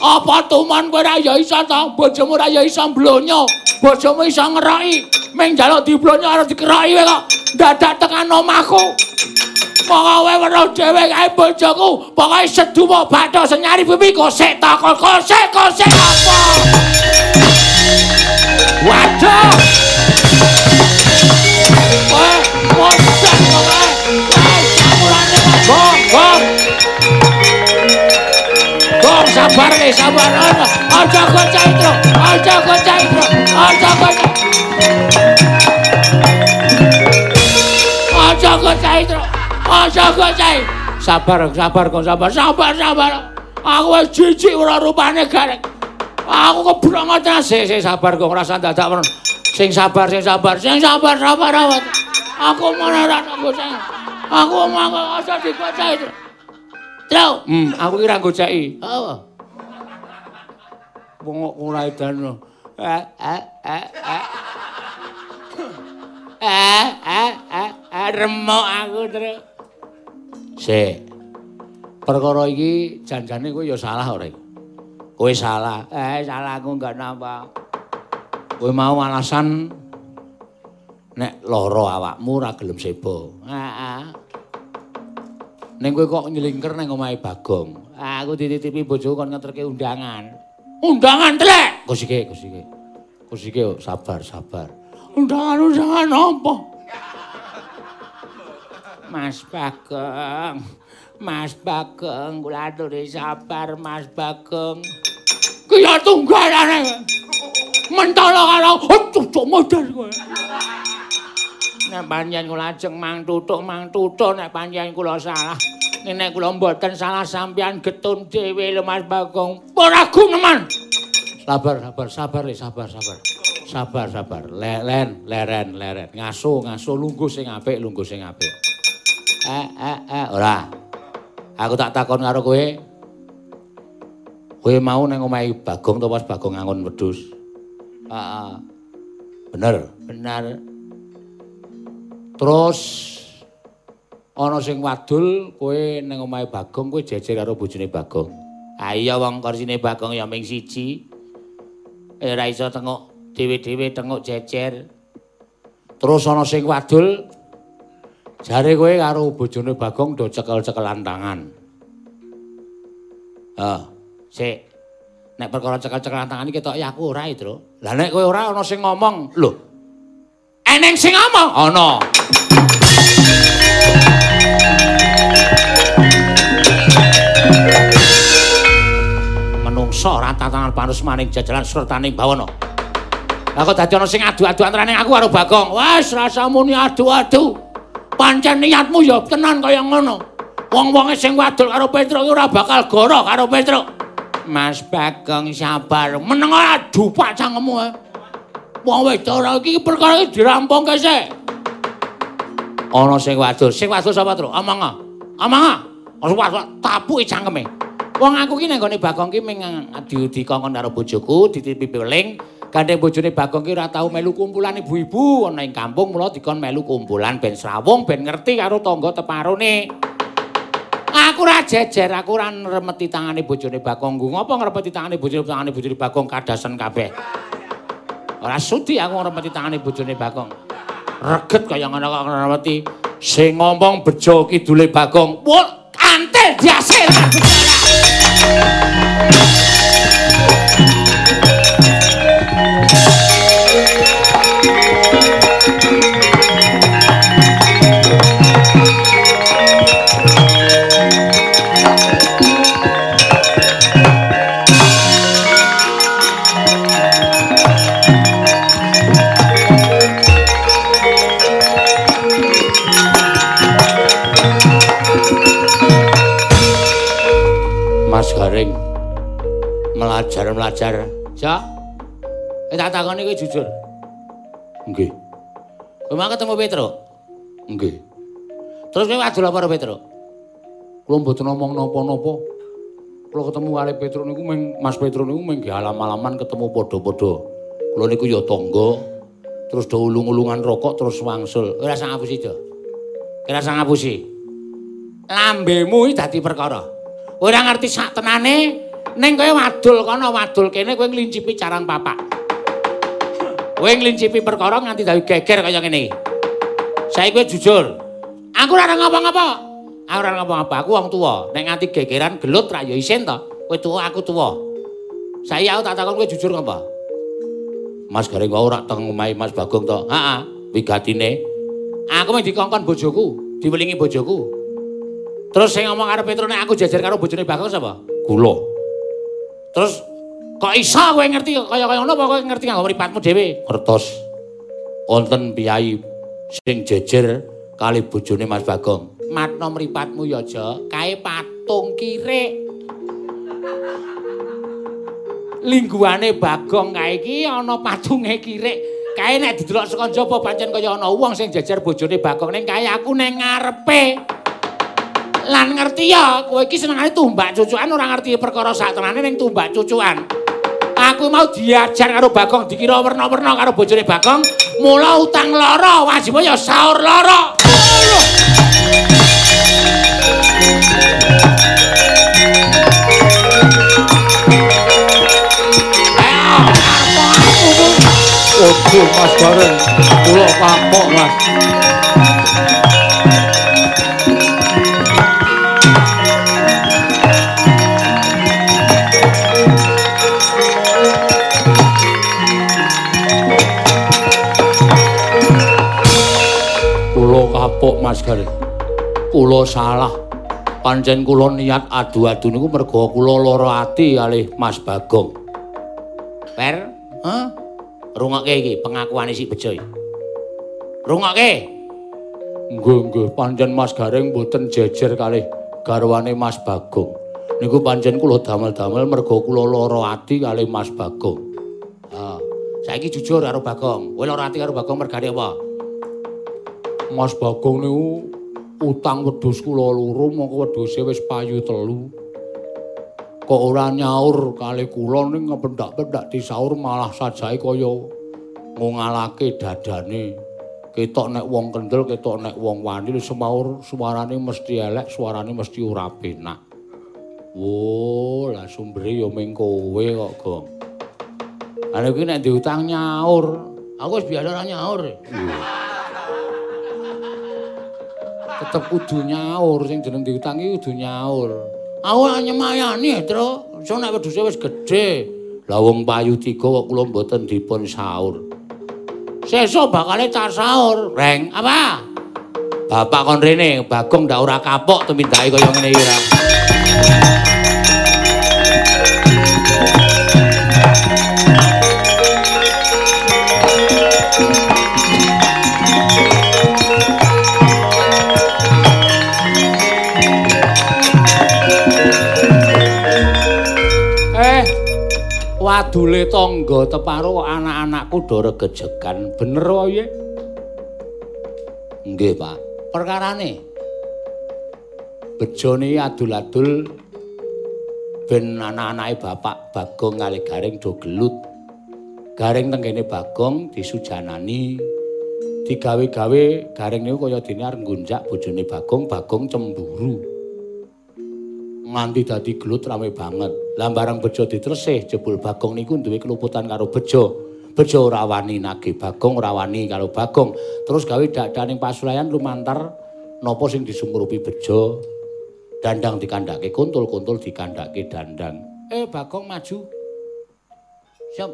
Apa tuman kowe ora ya iso to? Bojomu ora ya iso mblonyo. Bojomu iso ngeroki. Ming njaluk diblonyo karo dikeroki kok dadak tekan omahku. Pokoke weruh dhewe kae bojoku. Pokoke seduwa bathok senyari pipi kosek takon kosek kosek apa? Waduh. Sabar nih, sabar ana. Aja gocah itu, aja gocah itu, aja gocah. Aja gocah itu, aja gocah. Sabar, sabar kok, sabar, sabar, sabar. Aku wis jijik ora rupane garek. Aku kebrangat sik sik sabar kok ora usah dadak men. Sing sabar, sing sabar, sing sabar, sabar awet. Aku mana ra gocek. Aku mangko aja digocek. Tru, hmm, aku ki ra goceki. Apa? Wong ora edan. Eh eh eh eh. Eh eh eh eh remuk aku terus. Sik. Perkara iki janjane kowe ya salah ora iki? Kowe salah. Eh salah aku enggak napa. Kowe mau alasan nek lara awakmu ora gelem sebo. Heeh. Ning kowe kok nyelingker nang omahe Bagong. Aku dititipi bojoku kon ngeterke undangan. Undangan telek. Kusike, kusike. Kusike sabar, sabar. Undangan-undangan apa? Mas Bagong. Mas Bagong, kula aturi sabar Mas Bagong. Kaya tunggalane. Mentolo karo cucuk modar kowe. Nek panjenengan kula ajeng mang tutuk mang tutuk nek panjenengan kula salah. Nek kula mboten salah sampeyan getun dhewe lho Mas Bagong. Ora guneman. Sabar, sabar, sabar, le, sabar, sabar. Sabar, sabar. Leren, leren, leren. Ngaso, ngaso lungguh sing apik, lungguh sing apik. Eh, eh, eh, ora. Aku tak takon karo kowe. Kowe mau nang omahe Bagong to pas Bagong ngangon wedhus? Heeh. Bener, bener. Terus ana sing wadul kowe nang omahe Bagong kowe jejer karo bojone Bagong. Ah iya wong korsine Bagong ya ming siji. Eh ora iso tengok dhewe-dhewe tengok jejer. Terus ana sing wadul jare kowe karo bojone Bagong do cekel-cekelan tangan. Ah, sik. Nek perkara cekel-cekelan tangan iki ketok ya aku ora, Tru. Lah nek kowe ora ana sing ngomong, lho. Eneng sing ngomong, ana. Menungso rata tangan panus maning jajalan surtaning bawana. Lah kok dadi ana sing adu-adu antaraning aku karo Bagong. Wes rasa muni adu-adu. Pancen niatmu ya tenan kaya ngono. Wong-wonge sing wadul karo Petruk ora bakal goro karo Petruk. Mas Bagong sabar, meneng adu pak cangkemmu. Eh. Wong wedok ora iki perkara iki dirampungke sik. Ana sing wadul, sing wadul sapa, Tru? Omong. Omong. Ora wadul tapuki cangkeme. Wong aku ki nang gone Bagong ki ming adi-udi kongkon karo bojoku, ditipi piling. Gandeng bojone Bagong ki ora tau melu kumpulan ibu-ibu ana ing kampung, mula dikon melu kumpulan ben srawung ben ngerti karo tangga teparone. Aku ora jejer, aku ora ngremeti tangane bojone Bagong. Ngopo ngremeti tangane bojone tangane bojone Bagong kadasen kabeh. Ora sudi aku ngremeti tangane bojone Bagong. Reget kaya ngono kok ngremeti sing ngomong bejo kidule Bagong. Wah, antel diasir. Mas Garing melajar-melajar. Ja. Eh tak takoni kowe jujur. Nggih. Kowe mau ketemu Petruk? Nggih. Terus kowe wadul apa karo Petruk? Kula mboten ngomong napa-napa. Kula ketemu kali Petruk niku ming Mas Petruk niku ming alam-alaman ketemu padha-padha. Kula niku ya tangga. Terus do ulung-ulungan rokok terus wangsul. Ora sang ngapusi, Jo. Ora sang ngapusi. Lambemu iki dadi perkara. Ora ngerti sak tenane ning kowe wadul kono wadul kene kowe nglincipi carang papak. Kowe nglincipi perkara nganti dadi geger kaya ngene iki. Saiki kowe jujur. Aku ora ngapa-ngapa. Aku ora ngapa-ngapa. Aku wong tuwa. Nek nganti gegeran gelut ra ya isin to. Kowe tuwa, aku tuwa. Saiki aku tak takon kowe jujur ngapa? Mas Garing wae ora teng omahe Mas Bagong to. Heeh, wigatine. Aku mung dikongkon bojoku, diwelingi bojoku. Terus sing ngomong karo Petro nek aku jejer karo bojone Bagong sapa? Kula. Terus kok iso kowe ngerti kaya-kaya ngono apa kowe ngerti kanggo mripatmu dhewe? Ngertos. Wonten piyai sing jejer kali bojone Mas Bagong. Matno mripatmu ya aja kae patung kirik. lingguane Bagong kae iki ana patunge kirik. Kae nek didelok saka njaba pancen kaya ana wong sing jejer bojone Bagong ning kae aku ning ngarepe. Lan ngerti ya, kowe iki senengane tumbak cucukan ora ngerti perkara saktenane ning tumbak cucukan. Aku mau diajar karo Bagong dikira werna-werna karo bojone Bagong, mula utang lara, wajib ya saur lara. Ojo Mas Gareng, kula kapok Mas. Kapok Mas Gareng. Kula salah. Pancen kula niat adu-adu niku mergo kula lara ati kalih Mas Bagong. Per, hah? Rungokke iki pengakuane si Bejo. Rungokke. Nggih, nggih, pancen Mas Gareng mboten jejer kalih garwane Mas Bagong. Niku pancen kula damel-damel mergo kula lara ati kalih Mas Bagong. Ha, saiki jujur karo Bagong. Kowe lara ati karo Bagong mergane apa? Mas Bagong niku utang wedhus kula loro mongko wedhuse wis payu telu. Kok ora nyaur kali kula ning ngependak-pendak disaur malah sajake kaya ngungalake dadane. Ketok nek wong kendel, ketok nek wong wani semaur suarane mesti elek, suarane mesti ora penak. Wo, lah sumbere ya ming kowe kok, Gong. Ana iki nek diutang nyaur, aku wis biasa nyaur. Tetep kudu nyaur sing jeneng diutangi kudu nyaur. Aku nyemayani, Tru. So nek wedhuse wis gedhe. Lah wong payu tiga kok kula mboten dipun saur. Sesuk bakale tar saur, Reng. Apa? Bapak kon rene, Bagong ndak ora kapok tumindake kaya ngene iki ora. Wadule tangga teparo anak-anakku do regejegan. Bener wae. Nggih, Pak. Perkarane bejone adul-adul ben anak-anake bapak Bagong kali Gareng do gelut. Gareng tengene Bagong disujanani digawe-gawe Gareng niku kaya dene arep nggunjak bojone Bagong, Bagong cemburu. Nganti dadi gelut rame banget. Lah barang bejo ditresih jebul Bagong niku duwe keluputan karo bejo. Bejo ora wani nagih Bagong ora wani karo Bagong. Terus gawe dadaning pasulayan lumantar napa sing disumurupi bejo. Dandang dikandhake kuntul-kuntul dikandhake dandang. Eh Bagong maju. Siap.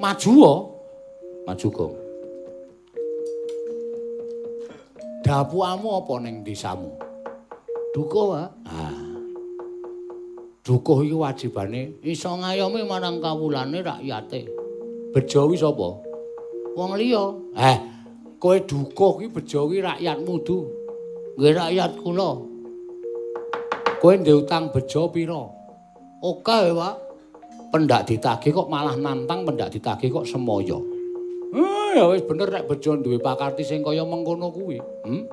Maju oh. Maju Gong. Dapuamu apa ning desamu? Duka, Pak. Ah. Dukuh iki wajibane iso ngayomi marang kawulane rakyate. Bejo sapa? Wong liya. Eh, kowe dukuh kuwi bejo rakyatmu du. Nggih rakyat kula. Kowe ndek utang bejo pira? Oke, Pak. Pendak ditagih kok malah nantang pendak ditagih kok semoyo. Eh, ya wis bener nek bejo duwe pakarti sing kaya mengkono kuwi. Hmm?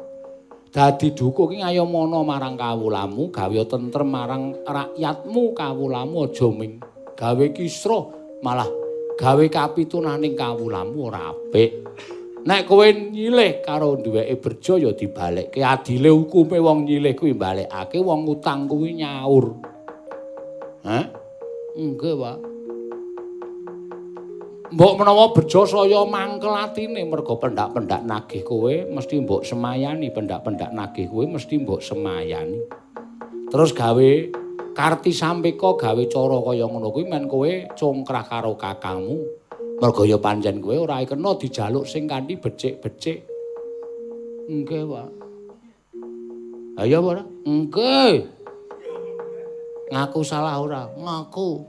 Dadi dukuh ki ngayomono marang kawulamu, gawe tentrem marang rakyatmu kawulamu aja ming gawe kisruh, malah gawe kapitunaning kawulamu ora apik. Nek kowe nyilih karo duweke berjo ya dibalekke. Adile hukume wong nyilih kuwi balekake, wong utang kuwi nyaur. Hah? Nggih, Pak. Mbok menawa bejo saya mangkel atine mergo pendak-pendak nagih kowe mesti mbok semayani, pendak-pendak nagih kowe mesti mbok semayani. Terus gawe karti sampeka gawe cara kaya ngono kuwi men kowe congkrah karo kakangmu. Mergo ya pancen kowe ora kena dijaluk sing kanthi becik-becik. Nggih, Pak. Ayo, Pak. Nggih. Ngaku salah ora? Ngaku.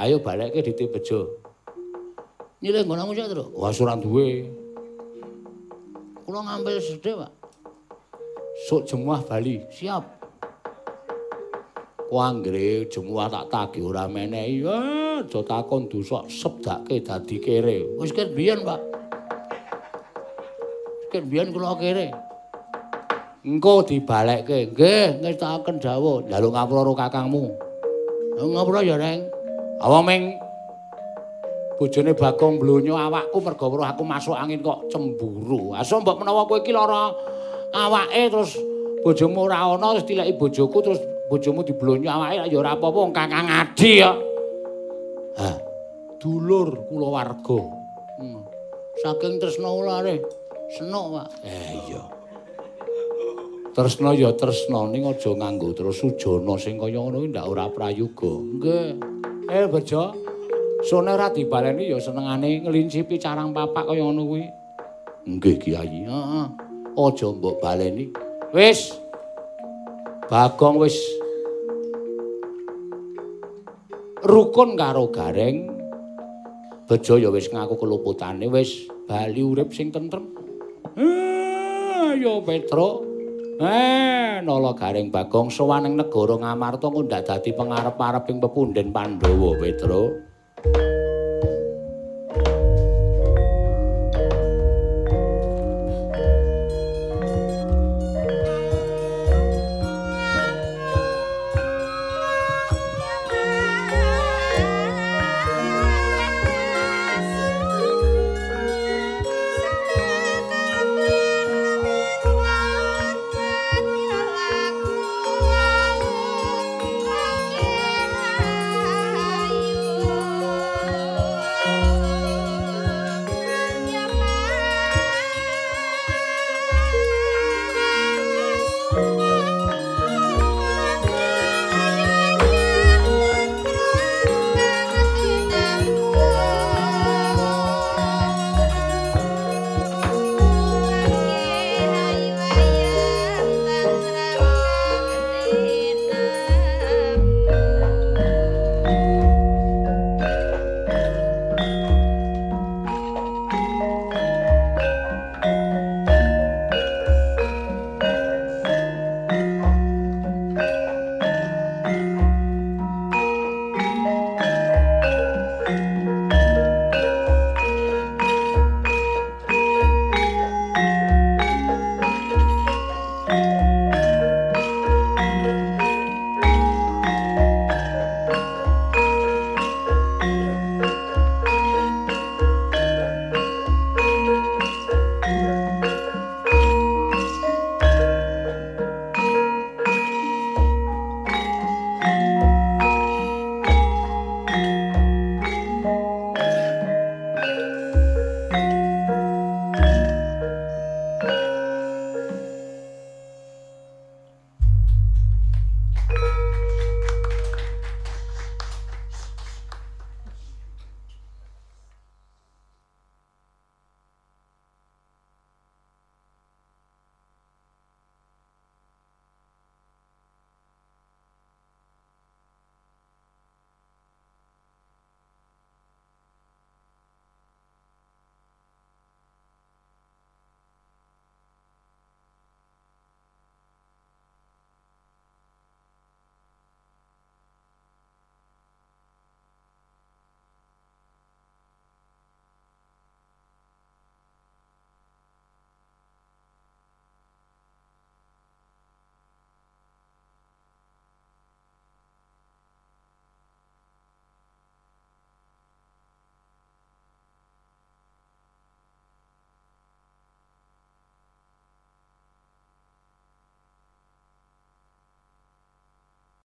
Ayo balekke ditip Nyilih nggonamu sik, Tru? Wah, ora duwe. Kula ngambil sedhe, Pak. Sok jemuah Bali, siap. Wanggre jemuah tak tagih ora menehi. Ah, aja takon dosa sebdake dadi kere. Wis ket biyen, Pak. Ket biyen kula kere. Engko dibalekke. Nggih, ngestakaken dawuh. Njaluk ngapura karo kakangmu. Ngapura ya, Reng. Awang ming bojone Bagong blonyo awakku merga weruh aku masuk angin kok cemburu. Aso mbok menawa kowe iki lara awake terus bojomu ora ana terus dileki bojoku terus bojomu diblonyo awake ya ora apa-apa wong Kakang Adi ya. Ha. Dulur kula warga. Hmm. Saking tresna ulare senok, Pak. Eh iya. Tresna ya tresna ning aja nganggo terus sujana sing kaya ngono ndak ora prayoga. Nggih. Eh bejo. Sone ora dibaleni ya senengane ngelincipi carang papak kaya ngono kuwi. Nggih, Kiai. Heeh. Aja mbok baleni. Wis. Bagong wis rukun karo Gareng. Bejo ya wis ngaku keluputane wis bali urip sing tentrem. Eh, ya Petro. Eh, nala Gareng Bagong sowan ing negara Ngamarta kok ndak dadi pengarep-arep ing pepunden Pandhawa, Petro. thank you